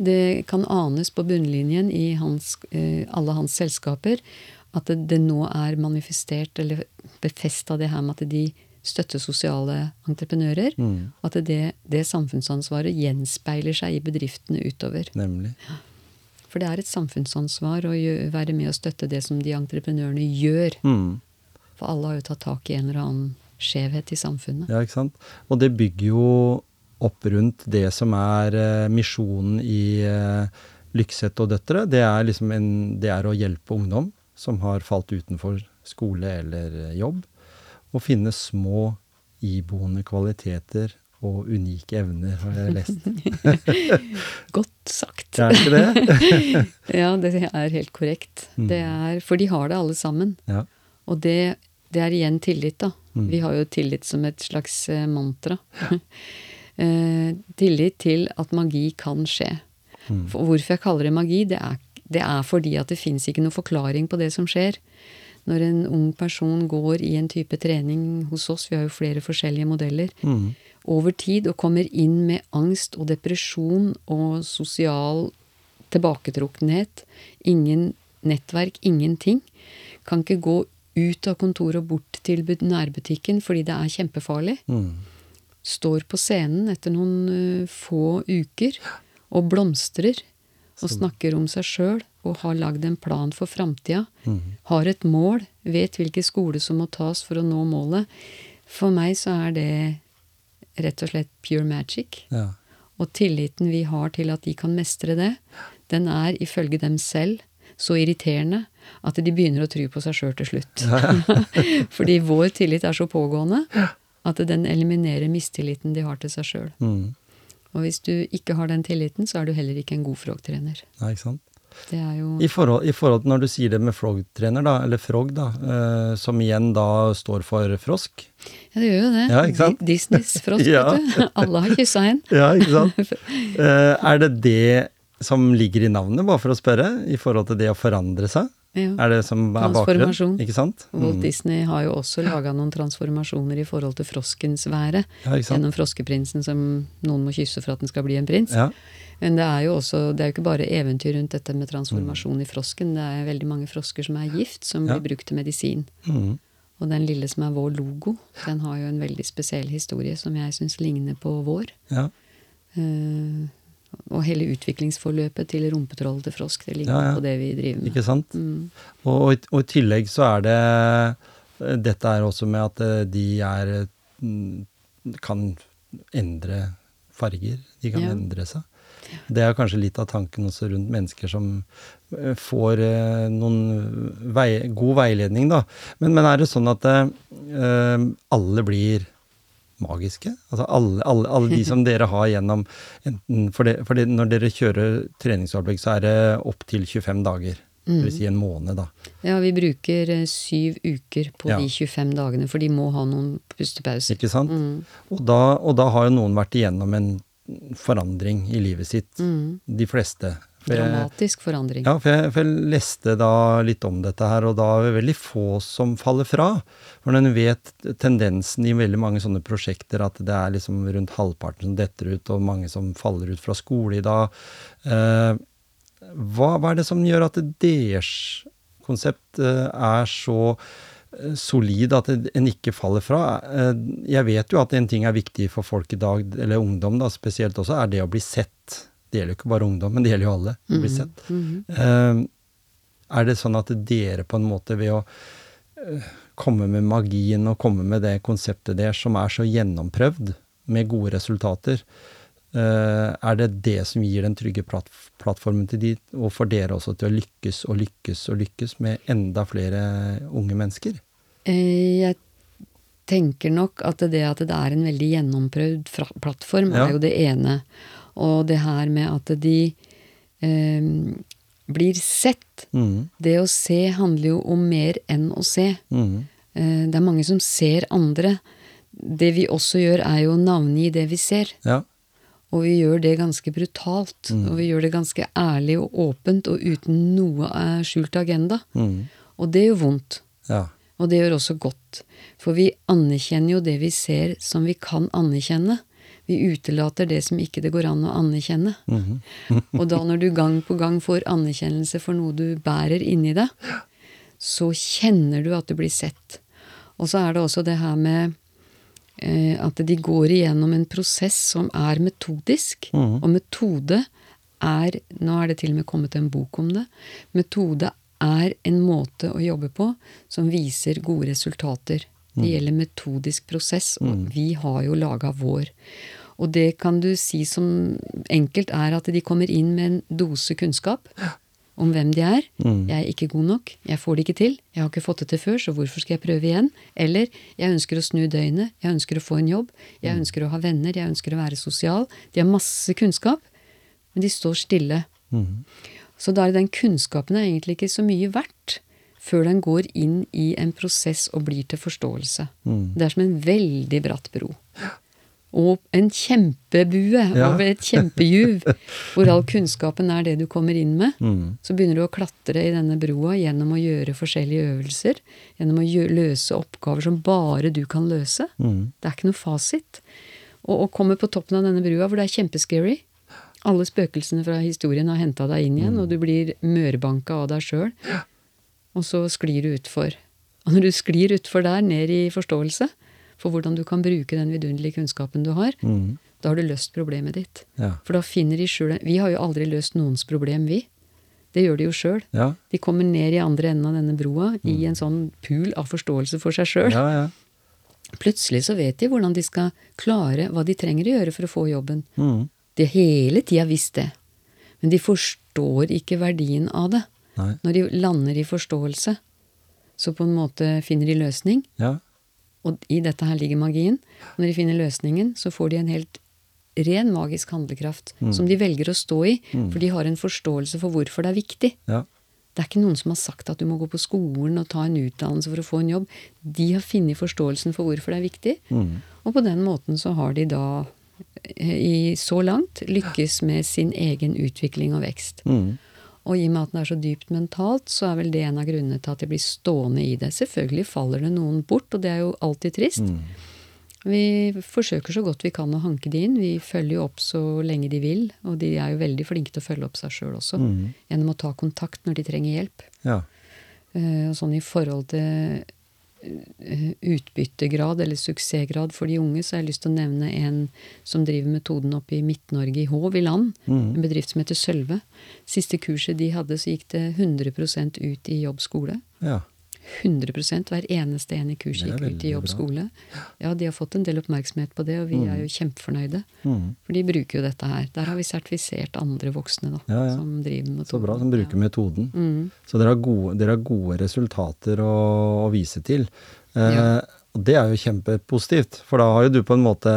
det kan anes på bunnlinjen i hans, eh, alle hans selskaper at det, det nå er manifestert eller befesta det her med at de støtter sosiale entreprenører. Mm. At det, det samfunnsansvaret gjenspeiler seg i bedriftene utover. Nemlig. For det er et samfunnsansvar å være med og støtte det som de entreprenørene gjør. Mm. For alle har jo tatt tak i en eller annen skjevhet i samfunnet. Ja, ikke sant. Og det bygger jo opp rundt det som er eh, misjonen i eh, Lykseth og døtre. Det er liksom en, det er å hjelpe ungdom som har falt utenfor skole eller eh, jobb, å finne små iboende kvaliteter og unike evner, har jeg lest. Godt sagt. Er ikke det? Ja, det er helt korrekt. Mm. Det er, for de har det alle sammen. Ja. Og det, det er igjen tillit, da. Mm. Vi har jo tillit som et slags mantra. eh, tillit til at magi kan skje. Mm. For hvorfor jeg kaller det magi, det er, det er fordi at det fins ikke noe forklaring på det som skjer. Når en ung person går i en type trening hos oss, vi har jo flere forskjellige modeller, Mm. over tid og kommer inn med angst og depresjon og sosial tilbaketrukkenhet. Ingen nettverk, ingenting. Kan ikke gå ut av kontoret og bort til nærbutikken fordi det er kjempefarlig. Mm. Står på scenen etter noen eh, få uker og blomstrer og snakker om seg sjøl og har lagd en plan for framtida. Har et mål, vet hvilke skole som må tas for å nå målet. For meg så er det rett og slett pure magic. Ja. Og tilliten vi har til at de kan mestre det, den er ifølge dem selv så irriterende at de begynner å tro på seg sjøl til slutt. Fordi vår tillit er så pågående at den eliminerer mistilliten de har til seg sjøl. Mm. Og hvis du ikke har den tilliten, så er du heller ikke en god frog-trener. Nei, ikke sant. Det er jo I forhold, I forhold til når du sier det med frog-trener, da, eller frog, da, eh, som igjen da står for frosk. Ja, det gjør jo det. Ja, ikke sant? Di- Disneys frosk, Ja. vet du. Alle har kyssa en. Ja, ikke sant? Eh, er det det som ligger i navnet, bare for å spørre, i forhold til det å forandre seg? Ja. Er det som er bakgrunn? Ikke sant? Walt Mm. Disney har jo også laga noen transformasjoner i forhold til froskens være. Ja. Gjennom froskeprinsen som noen må kysse for at den skal bli en prins. Ja. Men det er jo også, det er jo ikke bare eventyr rundt dette med transformasjon Mm. i frosken. Det er veldig mange frosker som er gift, som blir brukt til medisin. Mm. Og den lille som er vår logo, den har jo en veldig spesiell historie som jeg syns ligner på vår. ja. Eh, og hele utviklingsforløpet til rumpetroll til frosk, det ligger Ja, ja. på det vi driver med. Ikke sant? Mm. Og, og, i- tillegg så er det Dette er også med at eh, de er mm, kan endre farger. De kan Ja. endre seg. Det er kanskje litt av tanken også rundt mennesker som eh, får eh, noen vei, god veiledning, da. Men, men er det sånn at uh, alle blir magiske? Altså alle, alle, alle de som dere har gjennom enten For, det, for det, når dere kjører treningsopplegg, så er det opptil 25 dager. Mm. Dvs. si en måned, da. Ja, vi bruker eh, syv uker på Ja. de 25 dagene, for de må ha noen pustepauser. Ikke sant? Mm. Og, da, og da har jo noen vært igjennom en forandring i livet sitt. Mm. De fleste. For Dramatisk forandring. Ja, for jeg, for jeg leste da litt om dette her, og da er det veldig få som faller fra. For en vet tendensen i veldig mange sånne prosjekter, at det er liksom rundt halvparten som detter ut, og mange som faller ut fra skole i dag. Eh, hva, hva er det som gjør at deres konsept eh, er så eh, solid at en ikke faller fra? Eh, jeg vet jo at en ting er viktig for folk i dag, eller ungdom da spesielt også, er det å bli sett. Det gjelder jo ikke bare ungdom, men det gjelder jo alle. Mm. blir sett. Mhm. Eh, er det sånn at dere på en måte ved å eh, komme med magien og komme med det konseptet der som er så gjennomprøvd, med gode resultater, eh, er det det som gir den trygge platt, plattformen til de, og for dere også til å lykkes og lykkes og lykkes med enda flere unge mennesker? Eh, Jeg tenker nok at det at det er en veldig gjennomprøvd plattform, Ja. er jo det ene. Og det her med at de eh, blir sett. Mm, Det å se handler jo om mer enn å se. mm, Eh, Det er mange som ser andre. Det vi også gjør, er jo å navngi det vi ser. ja. Og vi gjør det ganske brutalt. Mm. Og vi gjør det ganske ærlig og åpent og uten noe eh, skjult agenda. Mm, Og det gjør vondt. ja. Og det gjør også godt. For vi anerkjenner jo det vi ser som vi kan anerkjenne. Vi utelater det som ikke det går an å anerkjenne. mhm, Og da når du gang på gang får anerkjennelse for noe du bærer inni deg, så kjenner du at du blir sett. Og så er det også det her med eh, at de går igjennom en prosess som er metodisk. Mhm. Og metode er Nå er det til og med kommet en bok om det. Metode er en måte å jobbe på som viser gode resultater. Det gjelder metodisk prosess, og vi har jo laga vår. Og det kan du si som enkelt er at de kommer inn med en dose kunnskap om hvem de er. Mm. Jeg er ikke god nok, jeg får det ikke til, jeg har ikke fått det til før, så hvorfor skal jeg prøve igjen? Eller jeg ønsker å snu døgnet, jeg ønsker å få en jobb, jeg ønsker å ha venner, jeg ønsker å være sosial. De har masse kunnskap, men de står stille. Mm. Så da er den kunnskapen er egentlig ikke så mye verdt før den går inn i en prosess og blir til forståelse. Mm. Det er som en veldig bratt bro. Og en kjempebue Ja. over et kjempejuv, hvor all kunnskapen er det du kommer inn med. Mm. Så begynner du å klatre i denne broa gjennom å gjøre forskjellige øvelser. Gjennom å løse oppgaver som bare du kan løse. Mm. Det er ikke noe fasit. Og å komme på toppen av denne brua hvor det er kjempescary, Alle spøkelsene fra historien har henta deg inn igjen, og du blir mørbanka av deg sjøl. Og så sklir du utfor. Og når du sklir utfor der, ned i forståelse for hvordan du kan bruke den vidunderlige kunnskapen du har, Mm. da har du løst problemet ditt. Ja. For da finner de sjøl Vi har jo aldri løst noens problem, vi. Det gjør de jo sjøl. Ja. De kommer ned i andre enden av denne broa i en sånn pool av forståelse for seg sjøl. ja, ja. Plutselig så vet de hvordan de skal klare hva de trenger å gjøre for å få jobben. Mm. De har hele tida visst det. Men de forstår ikke verdien av det. Nei. Når de lander i forståelse, så på en måte finner de løsning. Ja. Og i dette her ligger magien. Og når de finner løsningen, så får de en helt ren magisk handlekraft som de velger å stå i, for de har en forståelse for hvorfor det er viktig. Ja. Det er ikke noen som har sagt at du må gå på skolen og ta en utdannelse for å få en jobb. De har funnet forståelsen for hvorfor det er viktig. Mm. Og på den måten så har de da eh, i så langt lykkes med sin egen utvikling og vekst. Mm. Og i og med at den er så dypt mentalt, så er vel det en av grunnene til at de blir stående i det. Selvfølgelig faller det noen bort, og det er jo alltid trist. Mm. Vi forsøker så godt vi kan å hanke de inn. Vi følger jo opp så lenge de vil, og de er jo veldig flinke til å følge opp seg sjøl også. Mm. Gjennom å ta kontakt når de trenger hjelp. Ja. Uh, og sånn i forhold til utbyttegrad eller suksessgrad for de unge, så har jeg lyst til å nevne en som driver metoden oppe i Midt-Norge, i Håv i land. Mm. En bedrift som heter Sølve. Siste kurset de hadde, så gikk det 100 ut i jobbskole. ja. 100% Hver eneste en i kurset gikk ut i jobbskole. Ja, de har fått en del oppmerksomhet på det, og vi er jo kjempefornøyde. Mm. For de bruker jo dette her. Der har vi sertifisert andre voksne da, Ja, ja. som driver med Så bra, som bruker metoden. Mm. Så dere har gode, dere har gode resultater å, å vise til. Eh. Og det er jo kjempepositivt, for da har jo du på en måte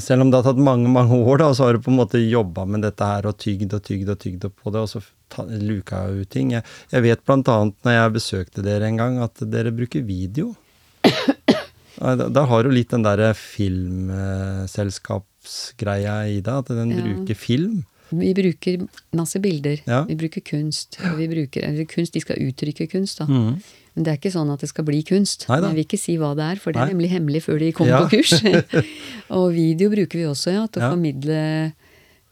Selv om det har tatt mange mange år, da, så har du på en måte jobba med dette her og tygd og tygd og tygd på det, og så ta, luka jeg ut ting. Jeg, jeg vet annet når jeg besøkte dere en gang, at dere bruker video. Da, da har du litt den derre filmselskapsgreia i det, at den Ja. bruker film. Vi bruker masse bilder. Ja. Vi bruker kunst. Vi bruker, eller kunst, De skal uttrykke kunst, da. Mm. Men det er ikke sånn at det skal bli kunst. Neida. Jeg vil ikke si hva det er, for det er nemlig hemmelig før de kommer Ja. på kurs. og video bruker vi også, ja, til å Ja. formidle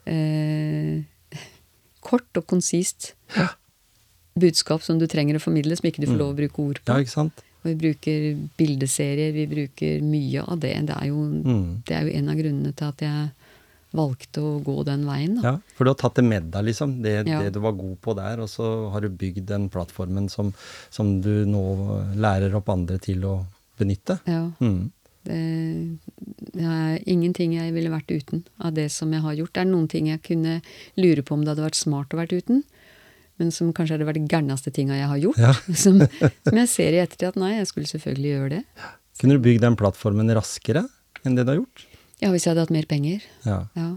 eh, kort og konsist budskap som du trenger å formidle, som ikke du får lov å bruke ord på. Mm. Og vi bruker bildeserier, vi bruker mye av det. Det er jo, Mm. det er jo en av grunnene til at jeg valgte å gå den veien. Da. Ja, for du har tatt det med deg, liksom. Det, Ja. det du var god på der, og så har du bygd den plattformen som, som du nå lærer opp andre til å benytte. Ja. Mm. Det, det er ingenting jeg ville vært uten av det som jeg har gjort. Det er noen ting jeg kunne lure på om det hadde vært smart å vært uten, men som kanskje hadde vært de gærneste tinga jeg har gjort. Ja. Som, som jeg ser i ettertid at nei, jeg skulle selvfølgelig gjøre det. Kunne du bygd den plattformen raskere enn det du har gjort? Ja, hvis jeg hadde hatt mer penger. Ja. Ja.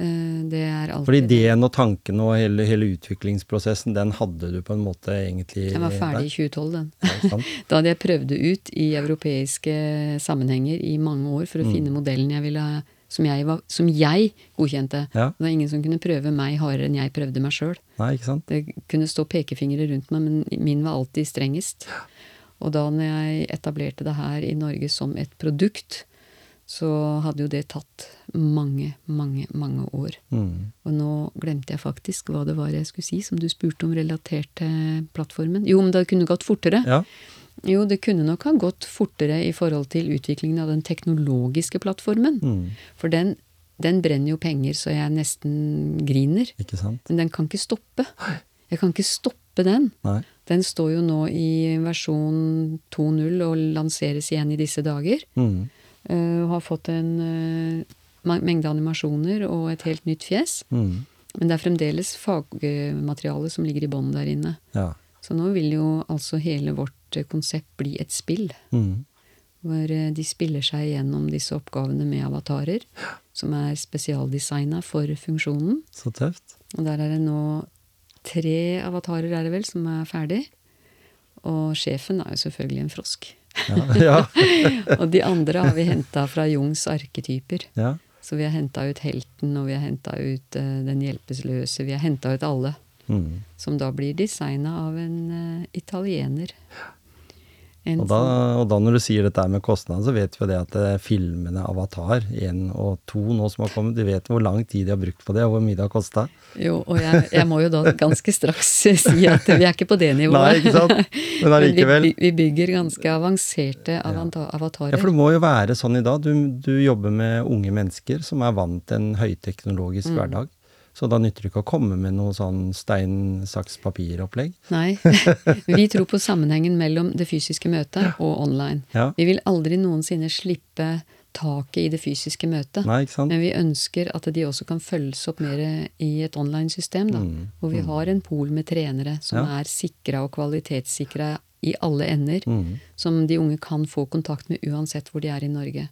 eh, Det er alltid For ideen og tanken og hele, hele utviklingsprosessen, den hadde du på en måte egentlig Den var ferdig i 2012, den. Ja. Da hadde jeg prøvd det ut i europeiske sammenhenger i mange år for å finne modellen jeg ville som jeg, var, som jeg godkjente. Ja. Det var ingen som kunne prøve meg hardere enn jeg prøvde meg sjøl. Det kunne stå pekefingre rundt meg, men min var alltid strengest. Og da når jeg etablerte det her i Norge som et produkt, så hadde jo det tatt mange, mange, mange år. Mm. Og nå glemte jeg faktisk hva det var jeg skulle si, som du spurte om relatert til plattformen. Jo, men det kunne gått fortere. Ja. Jo, det kunne nok ha gått fortere i forhold til utviklingen av den teknologiske plattformen. Mm. For den, den brenner jo penger så jeg nesten griner. Ikke sant? Men den kan ikke stoppe. Jeg kan ikke stoppe den. Nei. Den står jo nå i versjon 2.0 og lanseres igjen i disse dager. Mm. Eh, Og har fått en eh, mengde animasjoner og et helt nytt fjes. Mm. Men det er fremdeles fagmateriale som ligger i bånn der inne. Ja. Så nå vil jo altså hele vårt eh, konsept bli et spill. Mm. Hvor de spiller seg gjennom disse oppgavene med avatarer. Som er spesialdesigna for funksjonen. Så tøft. Og der er det nå tre avatarer er det vel, som er ferdig. Og sjefen er jo selvfølgelig en frosk. Ja. ja. og de andre har vi henta fra Jungs arketyper. ja. Så vi har henta ut helten, og vi har henta ut uh, den hjelpeløse. Vi har henta ut alle. Mm. Som da blir designa av en uh, italiener. En Og da, og da når du sier dette med kostnader, så vet vi jo det at eh, filmene Avatar 1 og 2 nå som har kommet, du vet hvor lang tid de har brukt på det, og hvor mye det har kosta? Jo, og jeg, jeg må jo da ganske straks si at vi er ikke på det nivået. Nei, ikke sant? Men allikevel. vi, vi bygger ganske avanserte avatarer. Ja, for det må jo være sånn i dag. Du, du jobber med unge mennesker som er vant til en høyteknologisk Mm. hverdag. Så da nytter det ikke å komme med noe sånn stein, saks, papir-opplegg. Nei. Vi tror på sammenhengen mellom det fysiske møtet og online. Ja. Vi vil aldri noensinne slippe taket i det fysiske møtet. Nei? Men vi ønsker at de også kan følges opp mer i et online-system. da, Mm, Hvor vi har en pol med trenere som Ja. er sikra og kvalitetssikra i alle ender. Mm. Som de unge kan få kontakt med uansett hvor de er i Norge.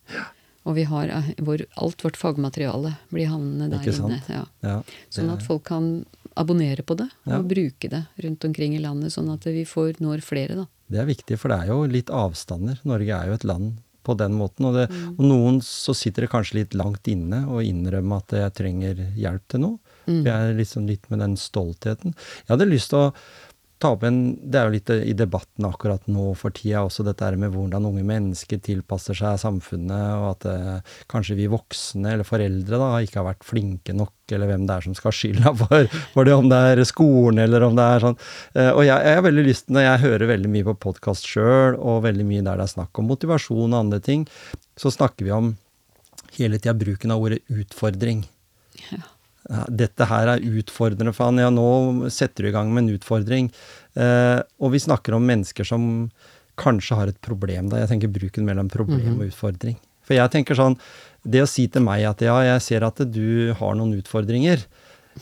Og vi har vår, alt vårt fagmateriale blir havnende der inne. Ja. Ja, Sånn at folk kan abonnere på det og Ja. bruke det rundt omkring i landet, sånn at vi får når flere, da. Det er viktig, for det er jo litt avstander. Norge er jo et land på den måten. Og, det, Mm. og noen så sitter det kanskje litt langt inne å innrømme at jeg trenger hjelp til noe. Mm. Jeg er liksom litt med den stoltheten. Jeg hadde lyst til å ta opp en Det er jo litt i debatten akkurat nå for tida også, dette med hvordan unge mennesker tilpasser seg samfunnet, og at eh, kanskje vi voksne eller foreldre da ikke har vært flinke nok, eller hvem det er som skal ha skylda for, for det, om det er skolen eller om det er sånn. Eh, og jeg, jeg har veldig lyst når jeg hører veldig mye på podkast sjøl, og veldig mye der det er snakk om motivasjon og andre ting, så snakker vi om hele tida bruken av ordet utfordring. Dette her er utfordrende for han. Ja, nå setter du i gang med en utfordring. Eh, og vi snakker om mennesker som kanskje har et problem. da. Jeg tenker bruken mellom problem og utfordring. For jeg tenker sånn Det å si til meg at ja, jeg ser at du har noen utfordringer.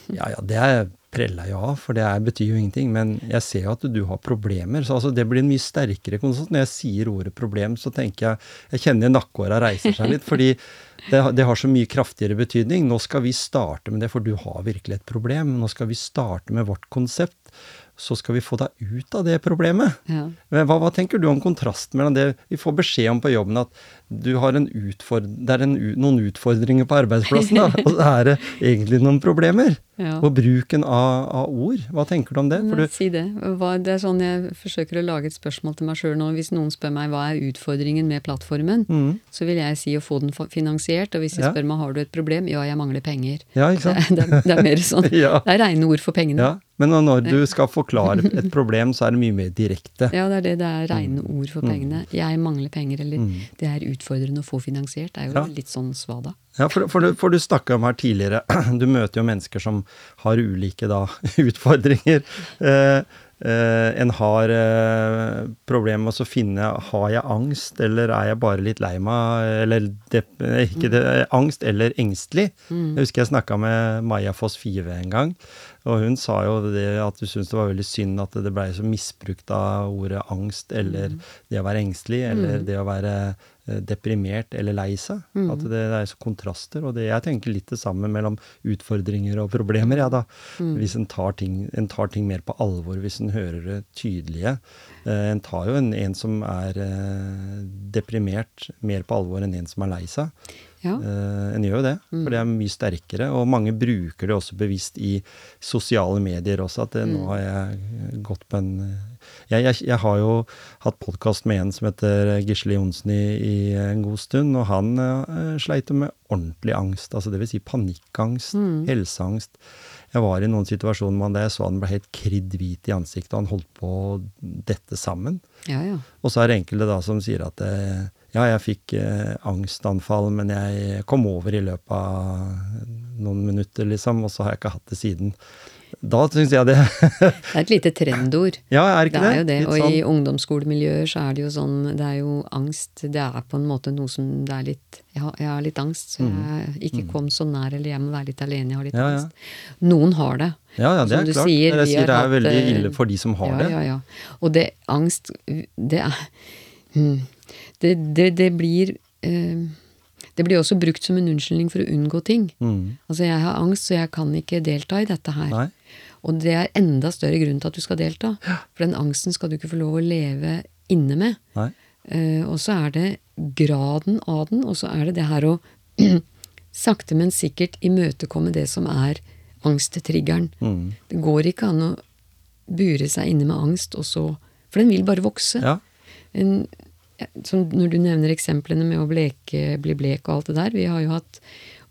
Ja, ja, det er prella ja, for det er, betyr jo ingenting. Men jeg ser jo at du har problemer. Så altså, det blir en mye sterkere konsert. Når jeg sier ordet problem, så tenker jeg Jeg kjenner nakkehåra reiser seg litt. fordi det, det har så mye kraftigere betydning. Nå skal vi starte med det, for du har virkelig et problem. Nå skal vi starte med vårt konsept. Så skal vi få deg ut av det problemet. Ja. Hva, hva tenker du om kontrasten mellom det vi får beskjed om på jobben, at du har en det er en, noen utfordringer på arbeidsplassen, da, og så er det egentlig noen problemer? Ja. Og bruken av, av ord, hva tenker du om det? Du, si det. Hva, det er sånn jeg forsøker å lage et spørsmål til meg sjøl nå. Hvis noen spør meg hva er utfordringen med plattformen, Mm. så vil jeg si å få den finansiert. Og hvis de Ja. spør meg har du et problem, ja, jeg mangler penger. ja, ikke Det, sant? er- det, er- det er mer sånn. Ja. Det er reine ord for pengene. Ja, men når du skal forklare et problem, så er det mye mer direkte. Ja, det er det. Det er rene ord for pengene. Jeg mangler penger, eller Mm. det er utfordrende å få finansiert. Det er jo litt sånn svada. Ja, for, for, du, for du snakka om her tidligere, du møter jo mennesker som har ulike da, utfordringer. Eh, eh, en har eh, problemer med å finne har jeg angst, eller er jeg bare litt lei meg, eller dep, eh, ikke det, angst eller engstelig. Jeg husker jeg snakka med Maja Foss Five en gang, og hun sa jo det at hun syntes det var veldig synd at det blei så misbrukt av ordet angst, eller det å være engstelig, eller det å være eh, deprimert eller lei seg. At det, det er så kontraster. Og det, jeg tenker litt det samme mellom utfordringer og problemer, ja da. Hvis en tar, ting, en tar ting mer på alvor, hvis en hører det tydelige. Eh, en tar jo en, en som er eh, deprimert, mer på alvor enn en som er lei seg. Ja. Uh, en gjør jo det, for det er mye sterkere. Og mange bruker det også bevisst i sosiale medier også, at eh, nå har jeg gått på en eh, jeg, jeg, jeg har jo hatt podkast med en som heter Gisle Johnsen i, i en god stund, og han uh, sleit med ordentlig angst, altså det vil si panikkangst, helseangst. Jeg var i noen situasjoner med han der jeg så han ble helt kriddhvit i ansiktet, og han holdt på å dette sammen. Ja, ja. Og så er det enkelte da som sier at eh, ja, jeg fikk eh, angstanfall, men jeg kom over i løpet av noen minutter, liksom, og så har jeg ikke hatt det siden. Da syns jeg det Det er et lite trendord. Ja, er ikke Det det? er jo det, Litt og i sånn- ungdomsskolemiljøer så er det jo sånn Det er jo angst. Det er på en måte noe som det er litt Jeg har, jeg har litt angst, så jeg ikke kom så nær, eller jeg må være litt alene, jeg har litt Mm. Ja, ja. angst. Noen har det. Ja, ja, det er klart. sier, jeg sier det er hatt, veldig eh, ille for de som har ja, det. Ja, ja. Og det angst Det er hmm, det, det, det blir eh, Det blir også brukt som en unnskyldning for å unngå ting. Mm. Altså, jeg har angst, så jeg kan ikke delta i dette her. Nei. Og det er enda større grunn til at du skal delta. For den angsten skal du ikke få lov å leve inne med. Eh, og så er det graden av den, og så er det det her å sakte, men sikkert imøtekomme det som er angsttriggeren. Mm. Det går ikke an å bure seg inne med angst, og så For den vil bare vokse. Ja. en, Når du nevner eksemplene med å bleke, bli blek og alt det der Vi har jo hatt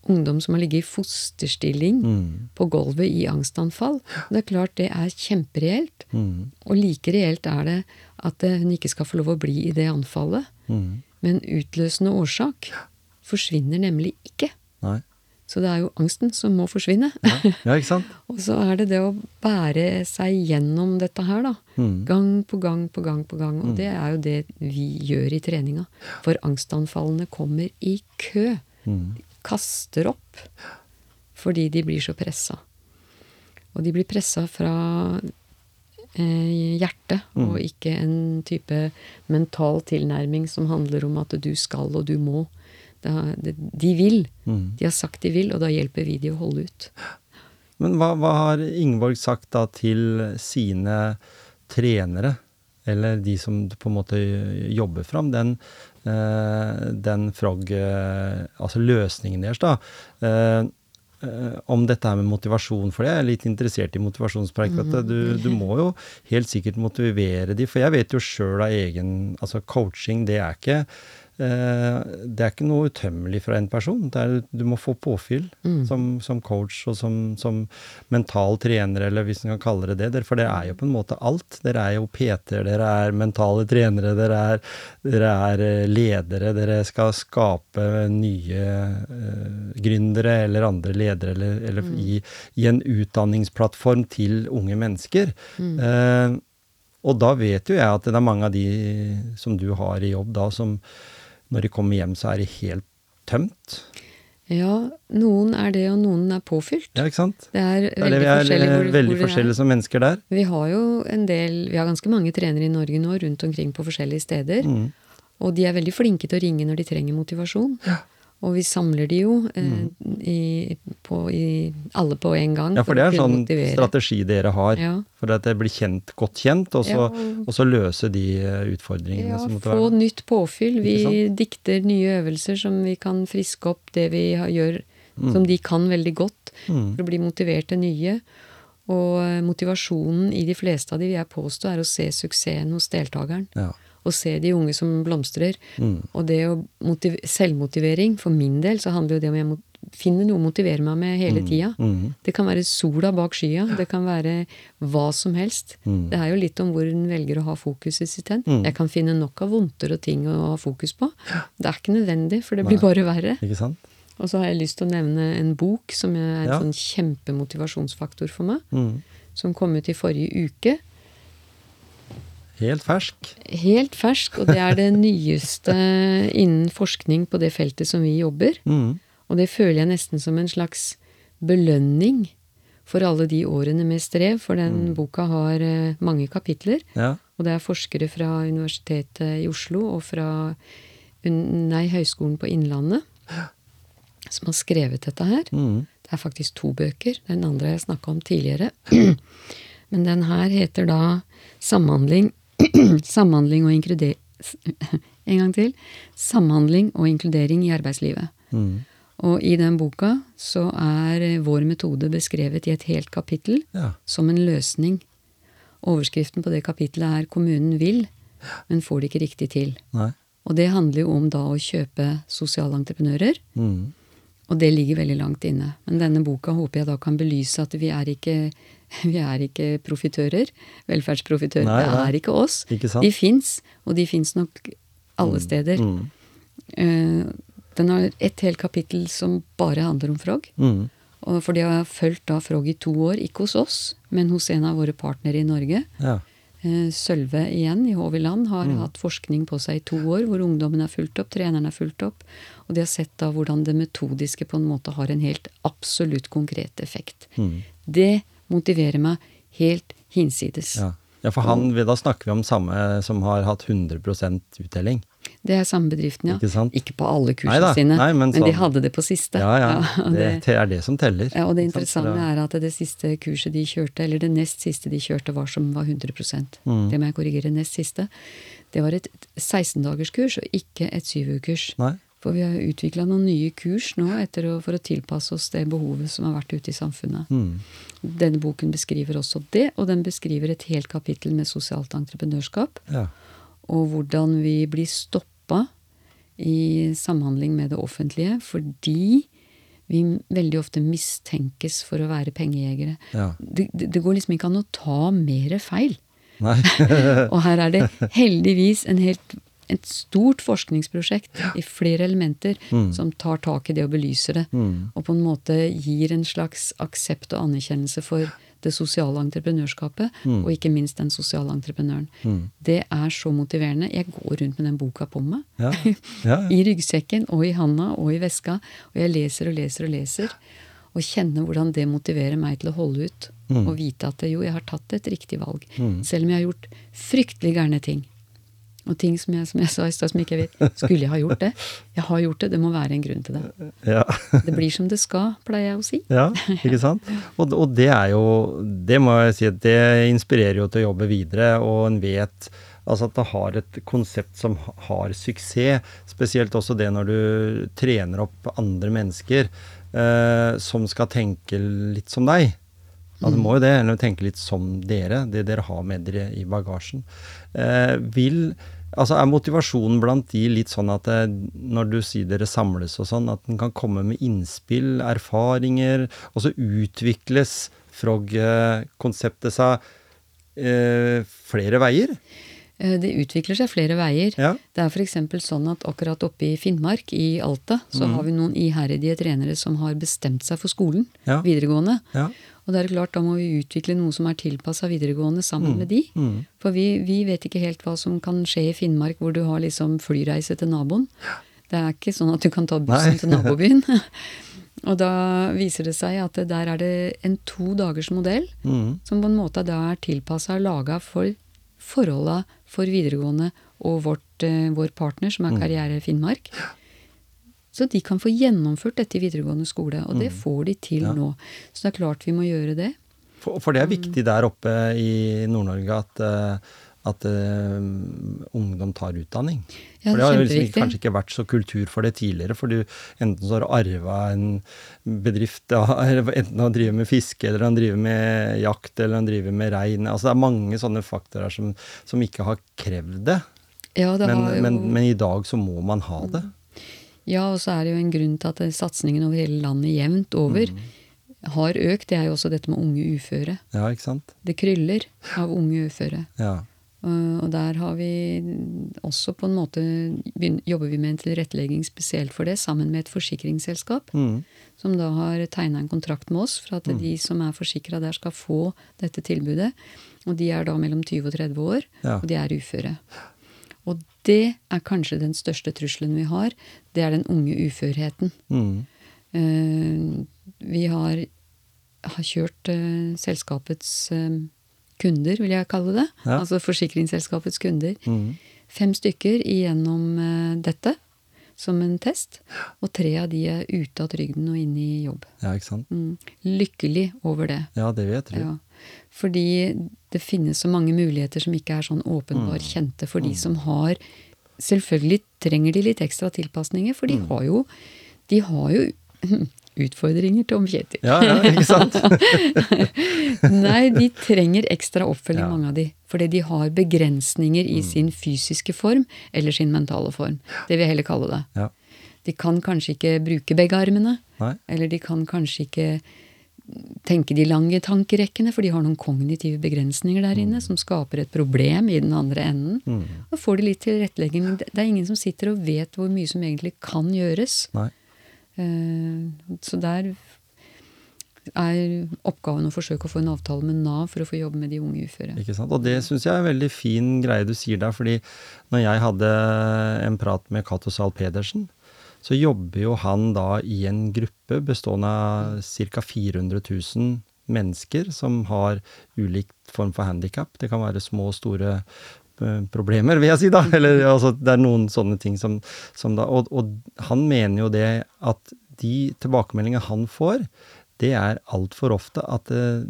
ungdom som har ligget i fosterstilling Mm. på gulvet i angstanfall. Det er klart det er kjempereelt. Mm. Og like reelt er det at eh, hun ikke skal få lov å bli i det anfallet. Mm. Men utløsende årsak forsvinner nemlig ikke. Nei. Så det er jo angsten som må forsvinne. Ja. ja, ikke sant? Og så er det det å bære seg gjennom dette her, da. Mm. Gang på gang på gang på gang. Og det er jo det vi gjør i treninga. For angstanfallene kommer i kø. Mm. De kaster opp fordi de blir så pressa. Og de blir pressa fra eh, hjertet, og ikke en type mental tilnærming som handler om at du skal og du må. Det, det, de vil. Mm. De har sagt de vil, og da hjelper vi de å holde ut. Men hva, hva har Ingeborg sagt da til sine trenere, eller de som på en måte jobber fram den, eh, den frog... Eh, altså løsningen deres, da. Eh, eh, om dette her med motivasjon, for jeg er litt interessert i motivasjonspreik. vet Du, du, må jo helt sikkert motivere de, for jeg vet jo sjøl av egen Altså coaching, det er ikke det er ikke noe utømmelig fra en person. Er, du må få påfyll som, som coach og som, som mental trener, eller hvis en kan kalle det det. For det er jo på en måte alt. Dere er jo PT-er, dere er mentale trenere, dere er, dere er eh, ledere. Dere skal skape nye uh, gründere eller andre ledere, eller, eller i, i en utdanningsplattform til unge mennesker. Eh, og da vet jo jeg at det er mange av de som du har i jobb da, som når de kommer hjem, så er de helt tømt. Ja, noen er det, og noen er påfylt. Ja, ikke sant? Det er Det er veldig det er forskjellig eh, hvor, veldig hvor forskjellige som mennesker der. Vi har jo en del, vi har ganske mange trenere i Norge nå rundt omkring på forskjellige steder. Mm. Og de er veldig flinke til å ringe når de trenger motivasjon. Og vi samler de jo eh, i, på, i, alle på en gang. Mm. Ja, for det er en sånn motivere. strategi dere har. Ja. For at det blir kjent, godt kjent, og så, Ja. og så løse de eh, utfordringene Ja, som måtte få nytt påfyll. Vi dikter nye øvelser som vi kan friske opp det vi har- gjør, som de kan veldig godt, Mm. for å bli motivert til nye. Og eh, motivasjonen i de fleste av de vil jeg påstå er å se suksessen hos deltakeren. Ja. Og se de unge som blomstrer. Mm. Og det å motiv selvmotivering, for min del, så handler jo det om jeg må finne noe å motivere meg med hele tida. Mm. Det kan være sola bak skya, det kan være hva som helst. Mm. Det er jo litt om hvor en velger å ha fokuset sitt hen. Mm. Jeg kan finne nok av vondter og ting å ha fokus på. Det er ikke nødvendig, for det blir bare verre. Ikke sant? Og så har jeg lyst til å nevne en bok som er en Ja. sånn kjempemotivasjonsfaktor for meg. Mm. Som kom ut i forrige uke. Helt fersk. Helt fersk, og det er det nyeste innen forskning på det feltet som vi jobber. Mm. Og det føler jeg nesten som en slags belønning for alle de årene med strev, for den boka har eh, mange kapitler. Ja. Og det er forskere fra Universitetet i Oslo og fra nei, Høgskolen på Innlandet som har skrevet dette her. Mm. Det er faktisk to bøker. Den andre har jeg snakka om tidligere. Men den her heter da Samhandling, samhandling og inkludering En gang til. Samhandling og inkludering i arbeidslivet. Mm. Og i den boka så er eh, vår metode beskrevet i et helt kapittel Ja. som en løsning. Overskriften på det kapittelet er 'Kommunen vil, men får det ikke riktig til'. Nei. Og det handler jo om da å kjøpe sosiale entreprenører. Mm. Og det ligger veldig langt inne. Men denne boka håper jeg da kan belyse at vi er ikke, vi er ikke profitører. Velferdsprofitører. Nei, Det er ikke oss. Ikke? De fins, og de fins nok alle steder. Mm. Uh, den har et helt kapittel som bare handler om Frog. Mm. Og for de har fulgt da Frog i to år, ikke hos oss, men hos en av våre partnere i Norge. Ja. Uh, Sølve igjen i HV Land har Mm. hatt forskning på seg i to år, hvor ungdommen er fulgt opp, treneren er fulgt opp, og de har sett da hvordan det metodiske på en måte har en helt absolutt konkret effekt. Mm. Det Motiverer meg helt hinsides. Ja. ja, for han, da snakker vi om samme som har hatt 100 uttelling. Det er samme bedriften, ja. Ikke, sant? ikke på alle kursene Neida. sine, Nei, men, men, de sånn- hadde det på siste. Ja, ja. ja det, det, er det som teller. Ja, og det interessante sant? er at det siste kurset de kjørte, eller det nest siste de kjørte, var som var 100 mm. Det må jeg korrigere. Nest siste. Det var et 16-dagerskurs og ikke et 7-ukers. For vi har utvikla noen nye kurs nå å, for å tilpasse oss det behovet som har vært ute i samfunnet. Mm. Denne boken beskriver også det, og den beskriver et helt kapittel med sosialt entreprenørskap. Ja. og hvordan vi blir stoppa i samhandling med det offentlige fordi vi veldig ofte mistenkes for å være pengejegere. Ja. Det, det går liksom ikke an å ta mer feil. Og her er det heldigvis en helt, et stort forskningsprosjekt i flere elementer som tar tak i det og belyser det. Og på en måte gir en slags aksept og anerkjennelse for det sosiale entreprenørskapet, og ikke minst den sosiale entreprenøren. Det er så motiverende. Jeg går rundt med den boka på meg. Ja. Ja. I ryggsekken og i handa og i veska. Og jeg leser og leser og leser. Og kjenner hvordan det motiverer meg til å holde ut. Og vite at jo, jeg har tatt et riktig valg. Selv om jeg har gjort fryktelig gærne ting. Og ting som jeg, som jeg sa i stad som ikke jeg vet. Skulle jeg ha gjort det? Jeg har gjort det. Det må være en grunn til det. Ja. Det blir som det skal, pleier jeg å si. Ja, ikke sant? Og, og det er jo Det må jeg si at det inspirerer jo til å jobbe videre, og en vet altså at det har et konsept som har suksess. Spesielt også det når du trener opp andre mennesker eh, som skal tenke litt som deg. Ja, det må jo det, eller tenke litt som dere, det dere har med dere i bagasjen. Eh, vil Altså Er motivasjonen blant de litt sånn at det, når du sier dere samles og sånn, at den kan komme med innspill, erfaringer, og så utvikles Frog-konseptet seg eh, flere veier? Eh, Det utvikler seg flere veier. Ja. Det er f.eks. sånn at akkurat oppe i Finnmark, i Alta, så Mm. har vi noen iherdige trenere som har bestemt seg for skolen, Ja. videregående. Ja. Og det er klart, da må vi utvikle noe som er tilpassa videregående sammen med de. Mm. For vi, vi vet ikke helt hva som kan skje i Finnmark, hvor du har liksom flyreise til naboen. Det er ikke sånn at du kan ta bussen Nei. til nabobyen. Og da viser det seg at der er det en to dagers modell, Mm. som på en måte da er tilpassa og laga for forholda for videregående og vårt, eh, vår partner, som er Karriere Finnmark. Så de kan få gjennomført dette i videregående skole, og det får de til Ja. nå. Så det er klart vi må gjøre det. For, for det er viktig der oppe i Nord-Norge at, eh, at uh, ungdom tar utdanning. Ja, for det det er har liksom kanskje ikke vært så kultur for det tidligere. For du enten så har du arva en bedrift, enten han driver med fiske, eller han driver med jakt, eller han driver med rein. Altså det er mange sånne faktorer som, som ikke har krevd det. Ja, det Men, har jo, men, men i dag så må man ha det. Ja, og så er det jo en grunn til at satsingen over hele landet jevnt over har økt. Det er jo også dette med unge uføre. Ja, ikke sant? Det kryller av unge uføre. Ja. Og der har vi også på en måte jobber vi med en tilrettelegging spesielt for det, sammen med et forsikringsselskap. Mm. Som da har tegna en kontrakt med oss for at de som er forsikra der, skal få dette tilbudet. Og de er da mellom 20 og 30 år, Ja. og de er uføre. Det er kanskje den største trusselen vi har. Det er den unge uførheten. Mm. Eh, vi har, har kjørt eh, selskapets eh, kunder, vil jeg kalle det. Ja. Altså forsikringsselskapets kunder. Mm. Fem stykker igjennom dette som en test. Og tre av de er ute av trygden og inne i jobb. Ja, ikke sant? Mm. Lykkelig over det. Ja, det vil jeg tro. Ja. Fordi det finnes så mange muligheter som ikke er sånn åpenbar kjente for de som har Selvfølgelig trenger de litt ekstra tilpasninger, for de har jo De har jo utfordringer, Tom Kjetil. Ja, ja, ikke sant? Nei, de trenger ekstra oppfølging, Ja. mange av de. Fordi de har begrensninger i sin fysiske form eller sin mentale form. Det vil jeg heller kalle det. Ja. De kan kanskje ikke bruke begge armene. Nei. Eller de kan kanskje ikke tenke de lange tankerekkene, for de har noen kognitive begrensninger der inne som skaper et problem i den andre enden. Da får de litt tilrettelegging. Det det er ingen som sitter og vet hvor mye som egentlig kan gjøres. Nei. Eh, Så der er oppgaven å forsøke å få en avtale med Nav for å få jobbe med de unge uføre. Ikke sant? Og det syns jeg er en veldig fin greie du sier der, fordi når jeg hadde en prat med Cato Zahl Pedersen, så jobber jo han da i en gruppe bestående av ca. 400 000 mennesker som har ulikt form for handikap. Det kan være små og store eh, problemer, vil jeg si da. Eller altså, det er noen sånne ting som, som da og, og han mener jo det at de tilbakemeldingene han får, det er altfor ofte at eh,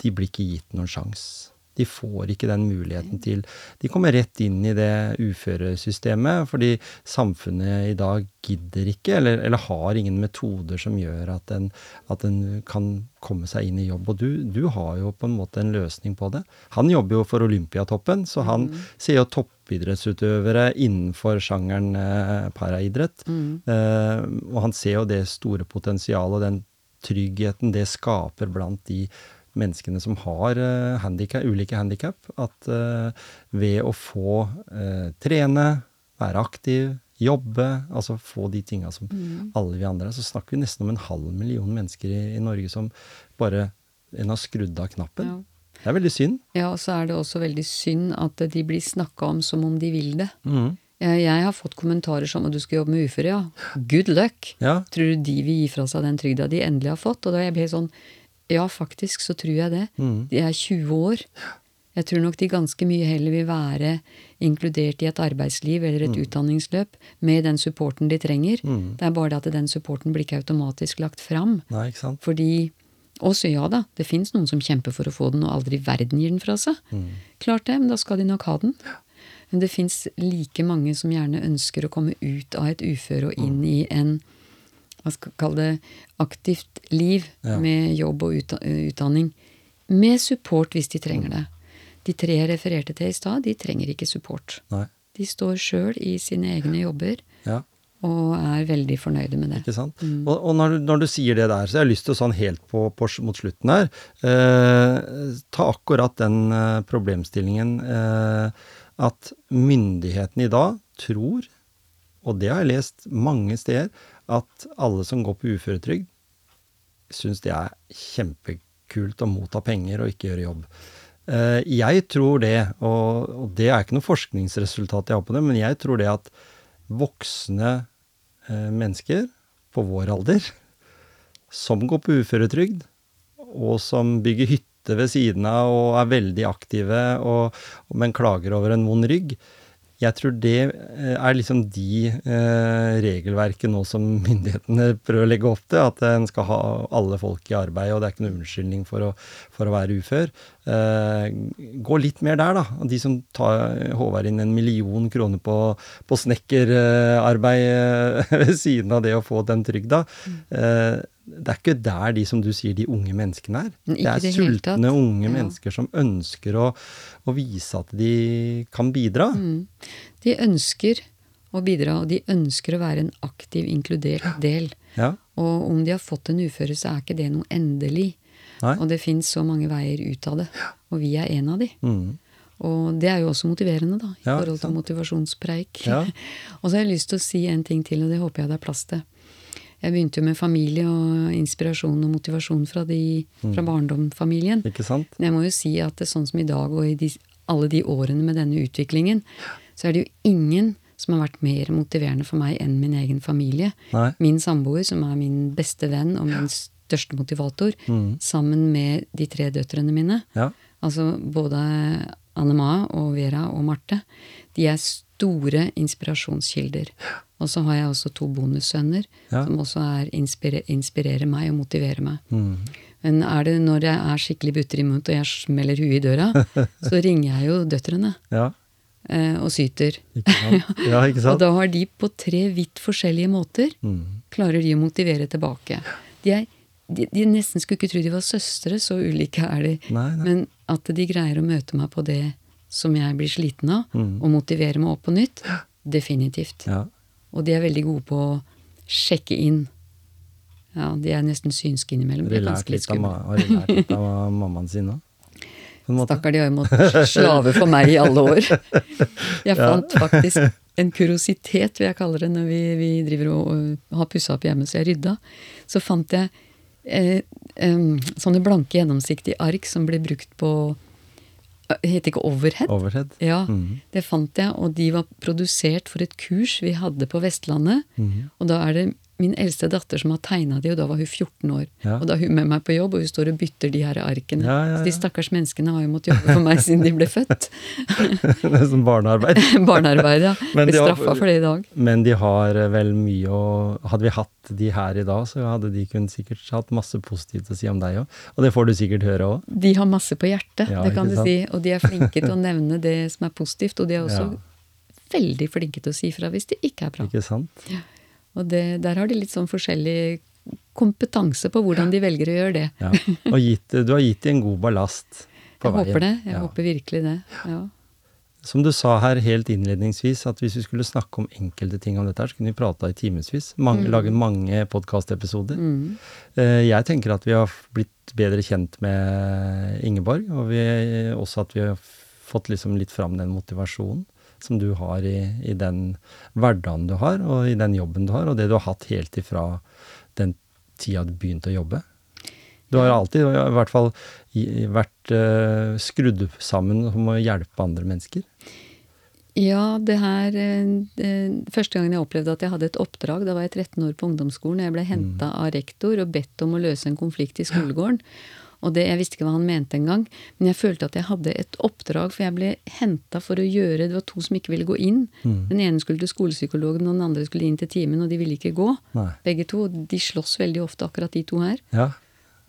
de blir ikke gitt noen sjanse. De får ikke den muligheten til De kommer rett inn i det uføresystemet, fordi samfunnet i dag gidder ikke, eller, eller har ingen metoder som gjør at en, at en kan komme seg inn i jobb. Og du, du har jo på en måte en løsning på det. Han jobber jo for Olympiatoppen, så han ser jo toppidrettsutøvere innenfor sjangeren eh, paraidrett. Eh, og han ser jo det store potensialet og den tryggheten det skaper blant de menneskene som har eh, handicap, ulike handikap. At eh, ved å få eh, trene, være aktiv, jobbe, altså få de tinga som alle vi andre er, så snakker vi nesten om en halv million mennesker i, i Norge som bare en har skrudd av knappen. Ja. Det er veldig synd. Ja, og så er det også veldig synd at de blir snakka om som om de vil det. Mm. Jeg, jeg har fått kommentarer som at du skal jobbe med uføre, ja. Good luck! Ja. Tror du de vil gi fra seg den trygda de endelig har fått? Og da er jeg helt sånn Ja, faktisk så tror jeg det. Mm. De er 20 år. Jeg tror nok de ganske mye heller vil være inkludert i et arbeidsliv eller et utdanningsløp med den supporten de trenger. Mm. Det er bare det at den supporten blir ikke automatisk lagt fram. Nei, ikke sant? Fordi også ja da, det fins noen som kjemper for å få den, og aldri i verden gir den fra seg. Klart det, men da skal de nok ha den. Men det fins like mange som gjerne ønsker å komme ut av et uføre og inn i en hva skal kalle det, aktivt liv Ja. med jobb og utdanning. Med support hvis de trenger det. De tre jeg refererte til i stad, de trenger ikke support. Nei. De står sjøl i sine egne jobber Ja. og er veldig fornøyde med det. Ikke sant? Og, og når, du, når du sier det der, så har jeg lyst til sånn helt på, på, mot slutten her eh, Ta akkurat den eh, problemstillingen eh, at myndighetene i dag tror, og det har jeg lest mange steder, at alle som går på uføretrygd, syns det er kjempekult å motta penger og ikke gjøre jobb. Eh, jeg tror det, og, det er ikke noe forskningsresultat jeg har på det, men jeg tror det at voksne eh, mennesker på vår alder som går på uføretrygd, og som bygger hytte ved siden av og er veldig aktive, og, men klager over en vond rygg. Jeg tror det eh, er liksom de eh, regelverket nå som myndighetene prøver å legge opp til, at en skal ha alle folk i arbeid, og det er ikke noen unnskyldning for å, for å være ufør. Eh, gå litt mer der, da. De som tar, håver inn en million kroner på, på snekkerarbeid eh, ved siden av det å få den trygda. Eh, det er ikke der de som du sier, de unge menneskene er. Det er det sultne unge Ja. mennesker som ønsker å, å vise at de kan bidra. Mm. De ønsker å bidra, og de ønsker å være en aktiv, inkludert del. Ja. Og om de har fått en uføre, så er ikke det noe endelig. Nei. Og det fins så mange veier ut av det. Og vi er en av de. Mm. Og det er jo også motiverende, da, i Ja, forhold til sant? motivasjonspreik. Og så har jeg lyst til å si en ting til, og det håper jeg det er plass til. Jeg begynte jo med familie og inspirasjon og motivasjon fra, de, Mm. fra barndomsfamilien. Ikke sant? Men jeg må jo si at det er sånn som i dag og i de, alle de årene med denne utviklingen, så er det jo ingen som har vært mer motiverende for meg enn min egen familie. Nei. Min samboer, som er min beste venn og min største motivator, Mm. sammen med de tre døtrene mine. Ja. Altså både Anne Ma og Vera og Marte. De er store inspirasjonskilder. Og så har jeg også to bonussønner Ja. som også er inspire, inspirerer meg og motiverer meg. Mm. Men er det når jeg er skikkelig butter imot og jeg smeller huet i døra, så ringer jeg jo døtrene Ja. eh, og syter. Ikke sant? Ja, ikke Og da har de på tre vidt forskjellige måter Mm. klarer de å motivere tilbake. De, er, de, de nesten skulle ikke tro de var søstre, så ulike er de. Nei, nei. Men at de greier å møte meg på det som jeg blir sliten av, Mm. og motivere meg opp på nytt, definitivt. Ja. Og de er veldig gode på å sjekke inn. Ja, de er nesten synske innimellom. Har de lært litt av, har de lært litt av mammaen sin òg? Stakkar, de har jo måttet slave for meg i alle år. Jeg fant faktisk en kuriositet, vil jeg kalle det, når vi, vi driver og, og har pussa opp hjemme, så jeg rydda. Så fant jeg eh, eh, sånne blanke, gjennomsiktige ark som ble brukt på Heter ikke overhead? Overhead? Ja, Mhm. det fant jeg, og de var produsert for et kurs vi hadde på Vestlandet. Mhm. Og da er det min eldste datter som har tegna de, og da var hun 14 år. Ja. Og da er hun med meg på jobb, og hun står og bytter de her arkene. Ja, ja, Så de stakkars menneskene har jo måttet jobbe for meg siden de ble født. Det er som barnearbeid. Barnearbeid, ja. Blir straffa for det i dag. Men de har eh, vel mye å Hadde vi hatt de her i dag, så hadde de kunnet sikkert hatt masse positivt å si om deg òg. Og det får du sikkert høre òg. De har masse på hjertet, Ja, det kan du sant? si. Og de er flinke til å nevne det som er positivt, og de er også Ja. veldig flinke til å si fra hvis det ikke er bra. Ikke sant? Og det, der har de litt sånn forskjellig kompetanse på hvordan de velger å gjøre det. Ja. Og gitt, du har gitt dem en god ballast på Jeg veien. håper det. Jeg Ja. håper virkelig det. Ja. Som du sa her helt innledningsvis, at hvis vi skulle snakke om enkelte ting om dette, her, så kunne vi prata i timevis. Mm. Lage mange podkastepisoder. Mm. Eh, Jeg tenker at vi har blitt bedre kjent med Ingeborg, og vi, også at vi har fått liksom litt fram den motivasjonen som du har i, i den hverdagen du har, og i den jobben du har, og det du har hatt helt ifra den tida du begynte å jobbe. Du har alltid, i hvert fall, vært uh, skrudd sammen om å hjelpe andre mennesker. Ja, det her eh, det, Første gangen jeg opplevde at jeg hadde et oppdrag, da var jeg 13 år på ungdomsskolen. Jeg ble henta av rektor og bedt om å løse en konflikt i skolegården. Og det, Jeg visste ikke hva han mente engang, men jeg følte at jeg hadde et oppdrag, for jeg ble henta for å gjøre Det var to som ikke ville gå inn. Den ene skulle til skolepsykologen, og den andre skulle inn til timen, og de ville ikke gå. Nei. Begge to. og De slåss veldig ofte, akkurat de to her. Ja.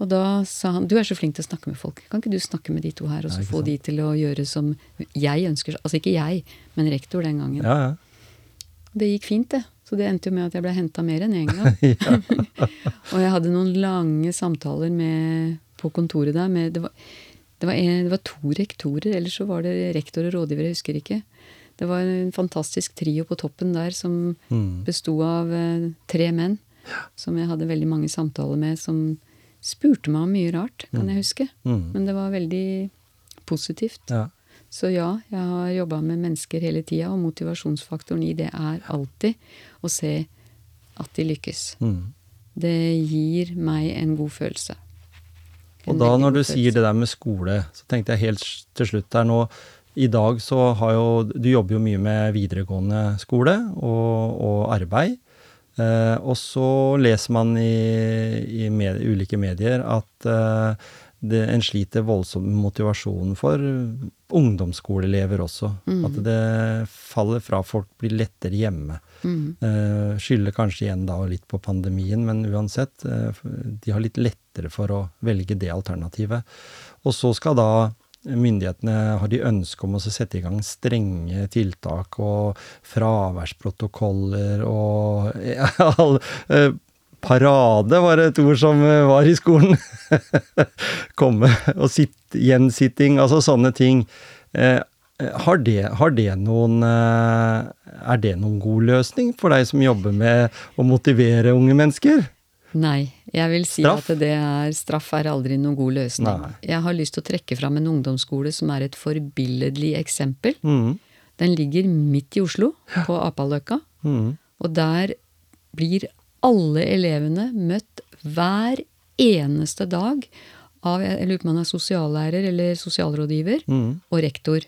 Og da sa han du er så flink til å snakke med folk, kan ikke du snakke med de to her, og så få sant. de til å gjøre som jeg ønsker Altså ikke jeg, men rektor den gangen. Ja, ja. Det gikk fint, det. Så det endte jo med at jeg ble henta mer enn én gang. og jeg hadde noen lange samtaler med, på kontoret der med det var, det, var en, det var to rektorer, eller så var det rektor og rådgiver, jeg husker ikke. Det var en fantastisk trio på toppen der som Mm. besto av eh, tre menn. Som jeg hadde veldig mange samtaler med, som spurte meg om mye rart, kan jeg huske. Mm. Men det var veldig positivt. ja. Så ja, jeg har jobba med mennesker hele tida, og motivasjonsfaktoren i det er alltid å se at de lykkes. Mm. Det gir meg en god følelse. Og da når du sier det der med skole, så tenkte jeg helt til slutt der nå I dag så har jo Du jobber jo mye med videregående skole og, og arbeid. Eh, og så leser man i, i med, ulike medier at eh, det, en sliter voldsomt med motivasjonen for ungdomsskoleelever også. At det faller fra, folk blir lettere hjemme. Mm. Eh, skylder kanskje igjen da litt på pandemien, men uansett, eh, de har litt lettere for å velge det alternativet. Og så skal da myndighetene har de ønske om å sette i gang strenge tiltak og fraværsprotokoller og ja, eh, Parade var et ord som var i skolen. Komme og sitt, gjensitting, altså sånne ting. Eh, har det, har det noen eh, Er det noen god løsning for deg som jobber med å motivere unge mennesker? Nei, jeg vil si Straff? at det er straff er aldri noen god løsning. Nei. Jeg har lyst til å trekke fram en ungdomsskole som er et forbilledlig eksempel. Mm. Den ligger midt i Oslo, på Apaløkka. Mm. Og der blir alle elevene møtt hver eneste dag av jeg lurer på om han er sosiallærer eller sosialrådgiver Mm. og rektor.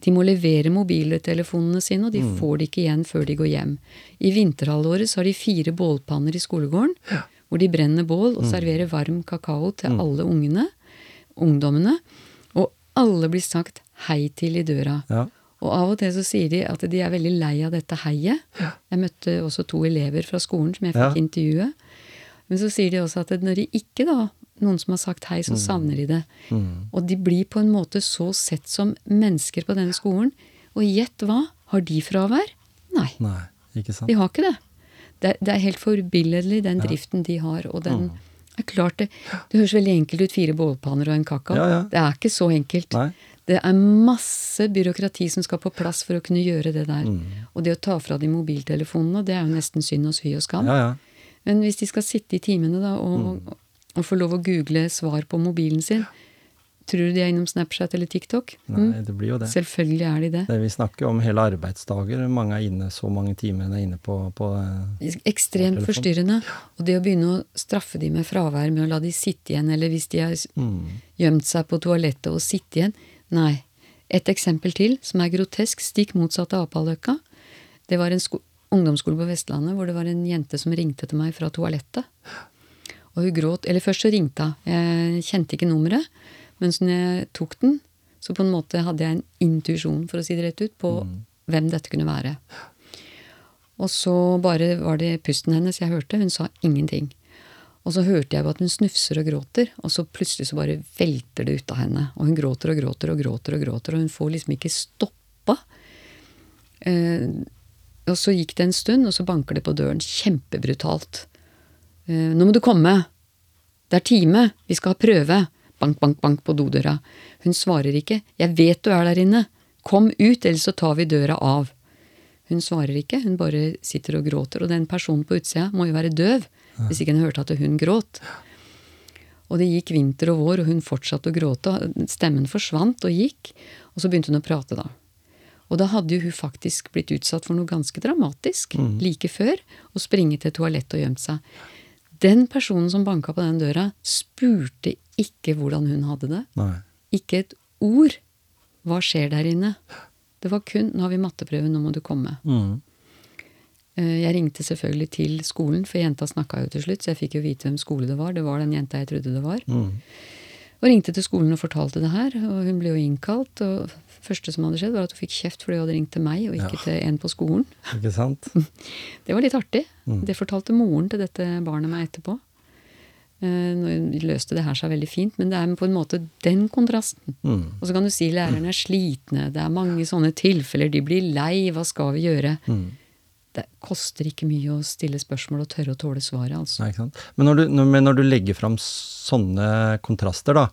De må levere mobiltelefonene sine, og de Mm. får det ikke igjen før de går hjem. I vinterhalvåret så har de fire bålpanner i skolegården, hvor de brenner bål Mm. og serverer varm kakao til alle ungene, ungdommene. Og alle blir sagt hei til i døra. Ja. Og av og til så sier de at de er veldig lei av dette heiet. Jeg møtte også to elever fra skolen som jeg fikk Ja. intervjue. Men så sier de også at når de ikke da, noen som har sagt hei, så savner de det. Mm. Og de blir på en måte så sett som mennesker på denne skolen. Og gjett hva? Har de fravær? Nei, Nei, ikke sant? de har ikke det. Det, det er helt forbilledlig, den driften de har. Og den er klart det Det høres veldig enkelt ut, fire bålpanner og en kakao. Ja, ja. Det er ikke så enkelt. Nei. Det er masse byråkrati som skal på plass for å kunne gjøre det der. Mm. Og det å ta fra de mobiltelefonene, det er jo nesten synd og fy og skam. Men hvis de skal sitte i timene da, og, Mm. Og få lov å google svar på mobilen sin, tror du de er innom Snapchat eller TikTok? Nei, Mm. det blir jo det. Selvfølgelig er de det. det. Vi snakker om hele arbeidsdager. Mange er inne så mange timer er inne på, på eh, Ekstremt på forstyrrende. Og det å begynne å straffe de med fravær med å la de sitte igjen, eller hvis de har mm. gjemt seg på toalettet og sitte igjen Nei. Et eksempel til, som er grotesk, stikk motsatt av Apaløkka. Det var en sko ungdomsskole på Vestlandet hvor det var en jente som ringte til meg fra toalettet. Og hun gråt Eller først så ringte hun. Jeg kjente ikke nummeret. Men så jeg tok den, så på en måte hadde jeg en intuisjon, for å si det rett ut, på hvem dette kunne være. Og så bare var det pusten hennes jeg hørte. Hun sa ingenting. Og så hørte jeg at hun snufser og gråter, og så plutselig så bare velter det ut av henne. Og hun gråter og gråter og gråter, og gråter, og hun får liksom ikke stoppa. Eh, og så gikk det en stund, og så banker det på døren kjempebrutalt. Eh, 'Nå må du komme! Det er time! Vi skal ha prøve!' Bank, bank, bank på dodøra. Hun svarer ikke. 'Jeg vet du er der inne! Kom ut, ellers så tar vi døra av!' Hun svarer ikke, hun bare sitter og gråter. Og den personen på utsida må jo være døv, hvis ikke hun hørte at hun gråt. Og det gikk vinter og vår, og hun fortsatte å gråte. Stemmen forsvant og gikk, og så begynte hun å prate, da. Og da hadde jo hun faktisk blitt utsatt for noe ganske dramatisk like før. Å springe til toalettet og gjemt seg. Den personen som banka på den døra, spurte ikke hvordan hun hadde det. Nei. Ikke et ord. Hva skjer der inne? Det var kun 'nå har vi matteprøve, nå må du komme'. Mm. Eh, Jeg ringte selvfølgelig til skolen, for jenta snakka jo til slutt, så jeg fikk jo vite hvem skole det var. Det var den jenta jeg trodde det var. Mm. Og ringte til skolen og fortalte det her, og hun ble jo innkalt. Og det første som hadde skjedd, var at hun fikk kjeft fordi hun hadde ringt til meg, og ikke Ja. til en på skolen. Ikke sant? Det var litt artig. Mm. Det fortalte moren til dette barnet meg etterpå. Eh, Nå løste det her seg veldig fint, men det er på en måte den kontrasten. Mm. Og så kan du si lærerne er slitne, det er mange sånne tilfeller, de blir lei, hva skal vi gjøre? Mm. Det koster ikke mye å stille spørsmål og tørre å tåle svaret, altså. Nei, ikke sant? Men når du, når, men når du legger fram sånne kontraster, da,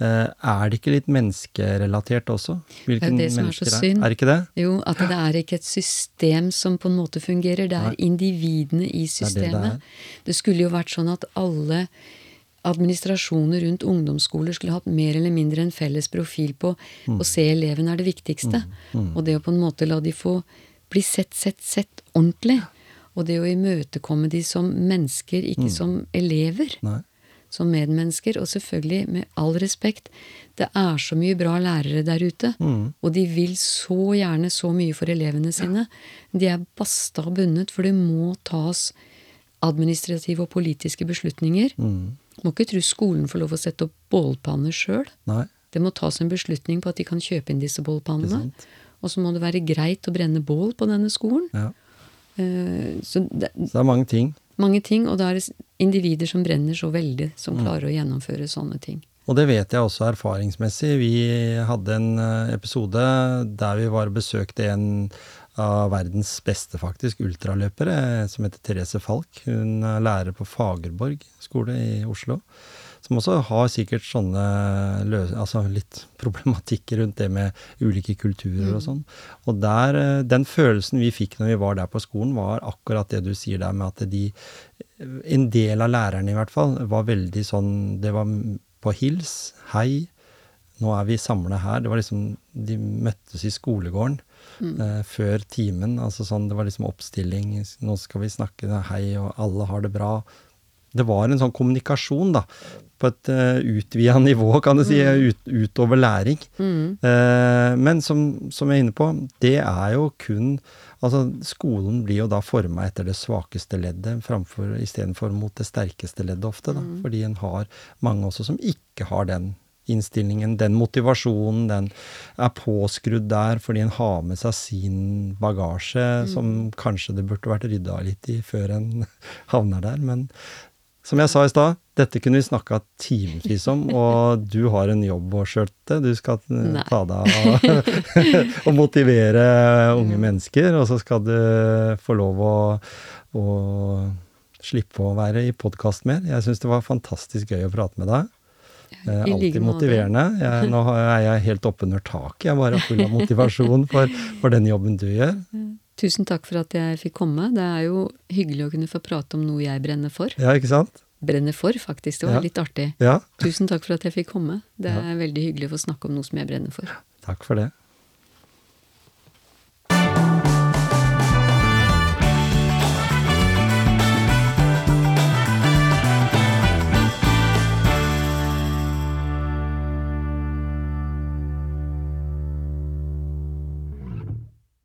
eh, er det ikke litt menneskerelatert også? Hvilken det som er så synd. Er det ikke det? Jo, at det er ikke et system som på en måte fungerer, det er Nei. individene i det det systemet. er. Det skulle jo vært sånn at alle administrasjoner rundt ungdomsskoler skulle hatt mer eller mindre en felles profil på Mm. å se eleven er det viktigste. Og det å på en måte la de få bli sett, sett, sett ordentlig. Og det å imøtekomme de som mennesker, ikke som elever. Mm. Nei. Som medmennesker. Og selvfølgelig, med all respekt, det er så mye bra lærere der ute. Mm. Og de vil så gjerne så mye for elevene sine. De er basta og bundet, for det må tas administrative og politiske beslutninger. Mm. Må ikke tro skolen får lov å sette opp bålpanner sjøl. Det må tas en beslutning på at de kan kjøpe inn disse bålpannene. Og så må det være greit å brenne bål på denne skolen. Ja. Eh, Så det Så det er mange ting. mange ting, og da er det individer som brenner så veldig, som Mm. klarer å gjennomføre sånne ting. Og det vet jeg også erfaringsmessig. Vi hadde en eh, episode der vi var og besøkte en av verdens beste, faktisk, ultraløpere, eh, som heter Therese Falk. Hun er lærer på Fagerborg skole i Oslo. Som også har sikkert sånne altså litt problematikker rundt det med ulike kulturer og sånn. Og der, eh, den følelsen vi fikk når vi var der på skolen, var akkurat det du sier der med at de En del av lærerne i hvert fall var veldig sånn Det var på hils, hei, nå er vi samla her. Det var liksom De møttes i skolegården eh, før timen. Altså sånn, det var liksom oppstilling. Nå skal vi snakke, hei, og alle har det bra. Det var en sånn kommunikasjon, da. På et uh, utvida nivå, kan du si. Ut, utover læring. Eh, men som, som jeg er inne på, det er jo kun Altså, skolen blir jo da forma etter det svakeste leddet framfor istedenfor mot det sterkeste leddet ofte, da. Fordi en har mange også som ikke har den innstillingen, den motivasjonen, den er påskrudd der fordi en har med seg sin bagasje, som kanskje det burde vært rydda litt i før en havner der. Men som jeg sa i stad, dette kunne vi snakka timevis om, og du har en jobb å skjøtte. Du skal Nei. ta deg av å motivere unge mennesker, og så skal du få lov å, å slippe å være i podkast mer. Jeg syns det var fantastisk gøy å prate med deg. Eh, alltid motiverende. Jeg, nå er jeg helt oppunder taket. Jeg er bare full av motivasjon for, for den jobben du gjør. Tusen takk for at jeg fikk komme. Det er jo hyggelig å kunne få prate om noe jeg brenner for. Ja, ikke sant? Brenner for, faktisk. Det var Ja. litt artig. Ja, Tusen takk for at jeg fikk komme. Det er veldig hyggelig å få snakke om noe som jeg brenner for. takk for det.